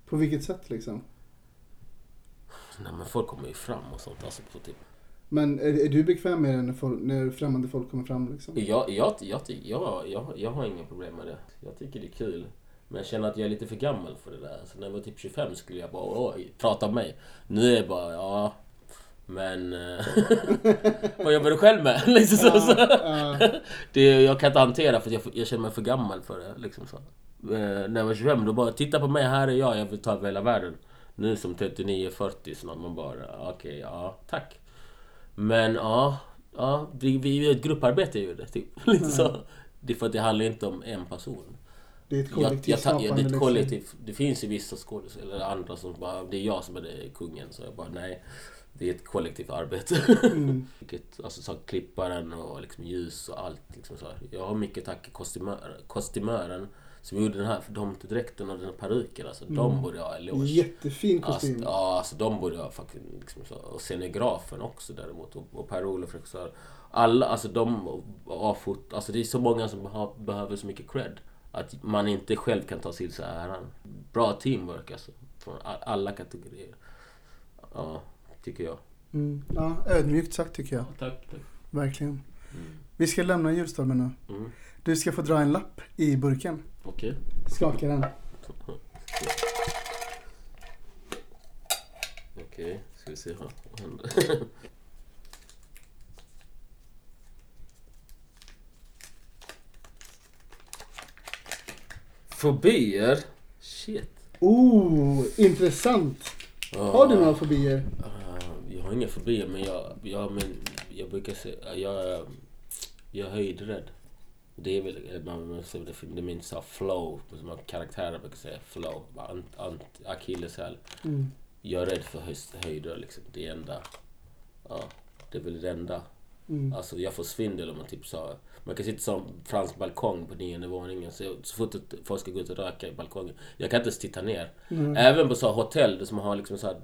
På vilket sätt liksom? Nej men folk kommer ju fram och sånt. Alltså, på typ. Men är, är du bekväm med det när, folk, när främmande folk kommer fram liksom? jag, jag, jag, jag, jag, jag har inga problem med det. Jag tycker det är kul. Men jag känner att jag är lite för gammal för det där. Så när jag var typ 25 skulle jag bara oj, prata om mig. Nu är jag bara ja. Men... eh, vad jobbar du själv med? liksom så, så. Det, jag kan inte hantera för jag, jag känner mig för gammal för det. Liksom så. Eh, när jag var 25 då bara titta på mig, här är jag, jag vill ta över hela världen. Nu som 39-40 snart man bara okej, ja tack. Men ja, ja vi, vi är ett grupparbete ju det typ. Så. Det är för att det handlar inte om en person. det är ett Jag, kollektivt jag, ta- ja, skapande det är ett liksom. kollektiv. Det finns ju vissa skådespelare eller andra som bara, det är jag som är det, kungen. Så jag bara nej. Det är ett kollektivt arbete. Mm. Vilket, alltså så klipparen och liksom ljus och allt. Liksom så här. Jag har mycket tack kostymör, kostymören som gjorde den här domtedräkten och den här peruken. Alltså, De borde ha eloge. Jättefin Alltså, kostym. ja, alltså de borde jag faktiskt... Liksom, så, och scenografen också däremot. Och, och Per-Olof regissör. Alla, alltså de... A-fot, alltså det är så många som har, behöver så mycket cred. Att man inte själv kan ta till sig äran. Bra teamwork alltså. Från alla kategorier. Ja, tycker jag. Mm. Ja, ödmjukt sagt tycker jag. Tack, tack. Verkligen. Vi ska lämna julstormen nu. Mm. Du ska få dra en lapp i burken. Okej. Skaka den. Okej, ska vi se här vad händer. Fobier? Shit. Oh, intressant. Har du några fobier? Uh, jag har inga fobier men jag, jag, men jag brukar säga, jag, jag är höjdrädd. Det är väl, man säger det, det minns av flow, som karaktärer brukar säga flow, ant, ant, akilleshäl. Mm. Jag är rädd för höj- höjder liksom, det är enda, ja, det är väl det enda. Mm. Alltså jag får svindel om man typ sa, man kan sitta som fransk balkong på nionde våningen, så, så fort folk ska gå ut och röka i balkongen, jag kan inte ens titta ner. Mm. Även på så hotell som har liksom så här,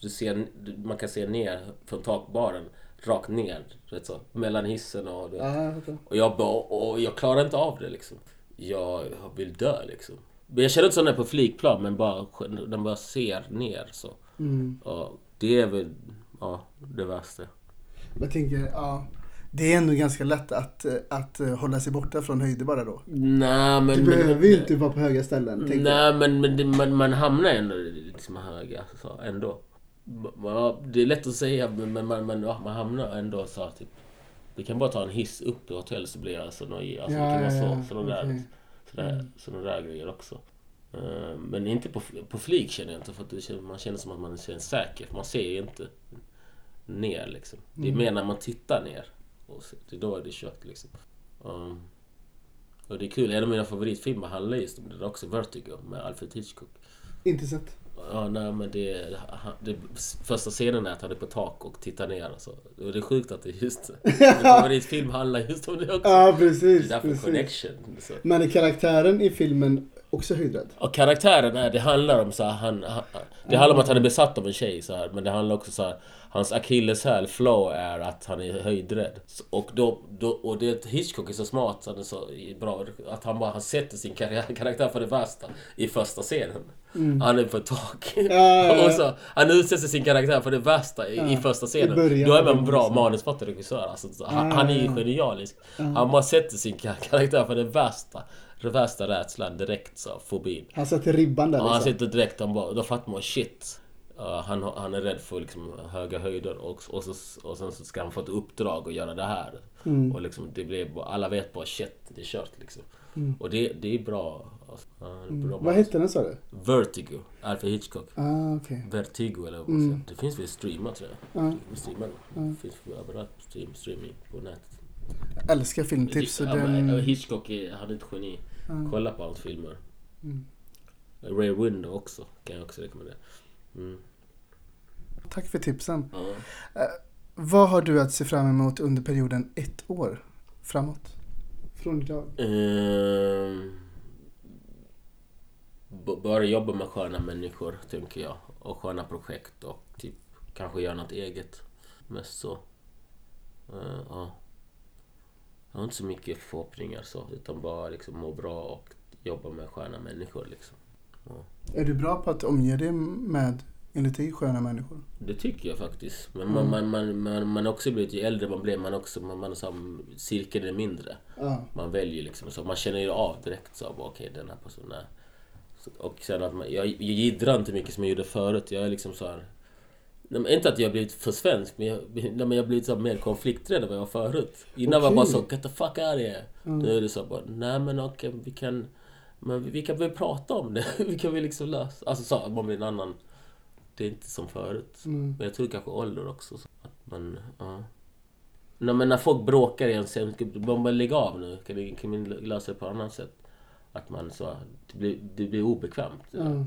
du ser, man kan se ner från takbaren, rakt ner, vet så, mellan hissen och... Ja, jag fattar. Och jag bara, och jag klarar inte av det liksom. Jag vill dö liksom. Men jag känner inte så när jag är på flygplan, men bara, man bara ser ner så. Mm. Ja, det är väl, ja, det värsta. Jag tänker, ja. Det är ändå ganska lätt att, att eh, hålla sig borta från höjder bara då. Nej men... Du men- behöver ju inte vara på höga ställen. Nej men, men det, man, man hamnar ändå liksom höga, så, ändå. Ja, det är lätt att säga men, men man, man, ja, man hamnar ändå så här, typ. Vi kan bara ta en hiss upp i hotell så blir jag så nojig. Alltså, det Ja, kan vara ja, så, sådana där, okej. sådana, Mm. sådana där grejer också. Eh, Men inte på, på flyg känner jag inte för att det man känner som att man känns säker. Man ser ju inte ner liksom. Det är Mm. mer när man tittar ner. Och så, det är då är det kört liksom. Um, och det är kul, en av mina favoritfilmer handlar just om det där också, Vertigo med Alfred Hitchcock. Inte sett. Ja, nej men det, det första scenen är att han är på tak och tittar ner och så. Och det är sjukt att det är just Min favoritfilm handlar just om det också. Ja, det är precis. därför precis. connection. Så. Men är karaktären i filmen också höjdrädd? Och karaktären är, det handlar om så här, han, han, Det handlar om att han är besatt av en tjej så här, men det handlar också så här, Hans akilleshäl, flow, är att han är höjdrädd. Och, då, då, och det Hitchcock är så smart, han är så bra, att han bara han sätter sin kar- karaktär för det värsta i första scenen. Han är på ett tak. ja, så, han utsätter sin karaktär för det värsta i, i Ja, första i scenen. början. Då är man en bra manusförfattare och regissör. Alltså, han, Ja, han är ju genialisk. Han bara sätter sin kar- karaktär för det värsta. Den värsta rädslan direkt, så fobin. Han satte ribban där Och han liksom. sitter direkt, han bara, då fattar man shit. Uh, han, han är rädd för liksom, höga höjder och, och, så, och sen så ska han få ett uppdrag att göra det här. Mm. Och liksom, det blir, alla vet bara shit, det är kört liksom. Mm. Och det, det är bra. Alltså, ja, det är bra Vad hette den sa du? Vertigo, Alfred Hitchcock. Ah, okej. Vertigo eller vad man Mm. säger. Det finns väl streamat tror jag. Ja. Det finns streamat. Det finns överallt stream, streaming på nätet. Jag älskar filmtips. Ja, den... Hitchcock är, han är ett geni. Ja. Kolla på hans filmer. Mm. Ray Window också, kan jag också rekommendera. Mm. Tack för tipsen. Ja. Vad har du att se fram emot under perioden ett år framåt? Från idag? B- börja jobba med sköna människor, tänker jag. Och sköna projekt och typ kanske göra något eget. Mest så. Eh, ja. Jag har inte så mycket förhoppningar så, utan bara liksom må bra och jobba med sköna människor liksom. Är du bra på att omge dig med, enligt dig, sköna människor? Det tycker jag faktiskt. Men Mm. man, man, man, man, man också blivit, ju äldre man blir, man också, man, man så, cirkeln är mindre. Ja. Man väljer liksom så. Man känner ju av direkt så. Okej, den här personen är... Och sen att man, jag, jag jiddrar inte mycket som jag gjorde förut. Jag är liksom så här... Inte att jag har blivit för svensk, men jag, men jag har blivit så mer konflikträdd än vad jag var förut. Innan var jag bara så, get the fuck out of here. Nu är det så bara, nej men okej, vi kan... Men vi, kan väl prata om det. vi kan väl liksom lösa... Alltså så, man blir en annan... Det är inte som förut. Mm. Men jag tror kanske ålder också. Så att man, ja. Nej, men när folk bråkar igen, så man bara lägga av nu. Kan vi, kan vi lösa det på annat sätt? Att man så, det blir, det blir obekvämt. Ja.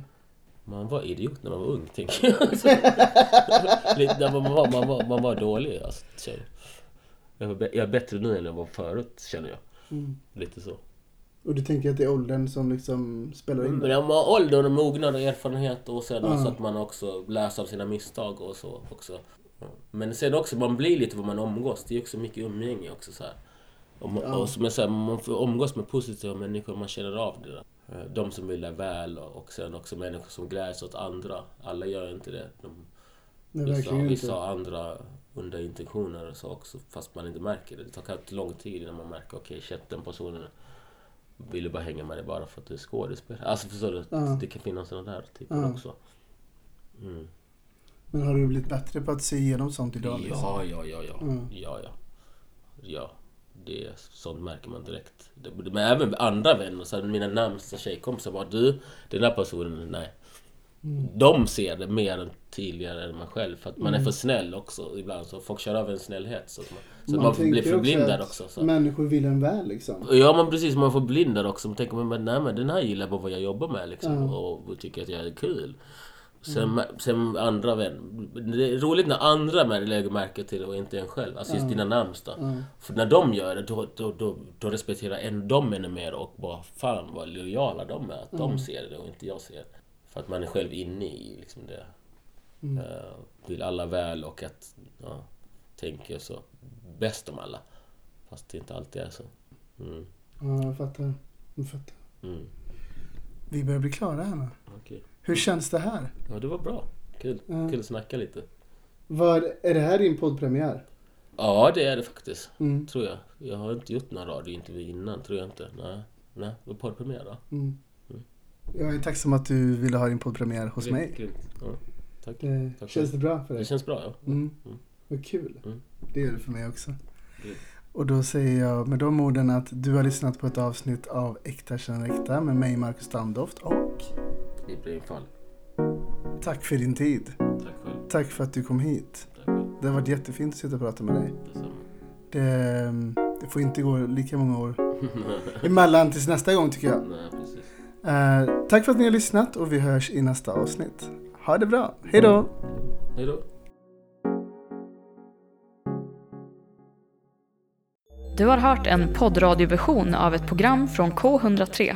Man var idiot när man var ung, tänker jag. När man, var, man, var, man var dålig, alltså, jag. Jag är bä- Jag är bättre nu än jag var förut, känner jag. Mm. Lite så. Och du tänker att det är åldern som liksom spelar in? Men man har ålder och mognad och erfarenhet och sen Ja. också att man också lär sig av sina misstag och så också. Ja. Men sen också, man blir lite vad man omgås. Det är också mycket umgänge också så här. Och, man, Ja. och som jag säger, man får umgås med positiva människor, man känner av det där. Eh, De som vill väl och sen också människor som gläds åt andra. Alla gör inte det. De, vissa, har andra onda intentioner och så också, fast man inte märker det. Det tar kanske lång tid innan man märker, okej shit den personen vill ju bara hänga med dig bara för att du är skådespelare. Alltså förstår du? Ja. Det kan finnas sådana där typer Ja. också. Mm. Men har du blivit bättre på att se igenom sånt idag? liksom? Ja, ja, ja, ja. Mm. Ja, ja. Ja. Det, sånt märker man direkt. Men även andra vänner, så mina närmsta tjejkompisar bara du, den där personen, nej. De ser det mer än tydligare än man själv. För att man är för snäll också ibland. Så folk kör över en snällhet. Så att man, så att man blir förblindad att också. Så. Människor vill en väl liksom. Ja men precis, man får blindad också. Man tänker men nej men den här gillar bara vad jag jobbar med liksom. Ja. Och, och tycker att jag är kul. Sen, sen andra vän. Det är roligt när andra lägger märke till det och inte en själv. Alltså just dina närmsta. För när de gör det då, då, då, då respekterar en dem ännu mer och bara fan vad lojala de är. Att de ser det och inte jag ser det. För att man är själv inne i liksom det. Eh, vill alla väl och att ja, tänker så bäst om alla. Fast det inte alltid är så. Mm. Ja, jag fattar. Jag fattar. Mm. Vi börjar bli klara här nu. Okej. Hur känns det här? Ja, det var bra. Kul. Ja. Kul att snacka lite. Vad, är det här din poddpremiär? Ja, det är det faktiskt. Mm. Tror jag. Jag har inte gjort några radiointervjuer innan, tror jag inte. Nej. Nej, det var poddpremiär då. Mm. Jag är tacksam att du ville ha din poddpremiär hos mig. grymt. Ja, tack. Det, Tack känns det bra för dig? Det känns bra, ja. Mm. Mm. Vad kul. Mm. Det gör det för mig också. Och då säger jag med de orden att du har lyssnat på ett avsnitt av Äkta känner äkta med mig Marcus Standoft och Ibrahim Fall. tack för din tid. Tack själv. Tack för att du kom hit. Det har varit jättefint att sitta och prata med dig. Detsamma. Det, det får inte gå lika många år emellan tills nästa gång tycker jag. Nej, precis. Eh, tack för att ni har lyssnat och vi hörs i nästa avsnitt. Ha det bra. Hej då! Hej då. Du har hört en poddradioversion av ett program från K103.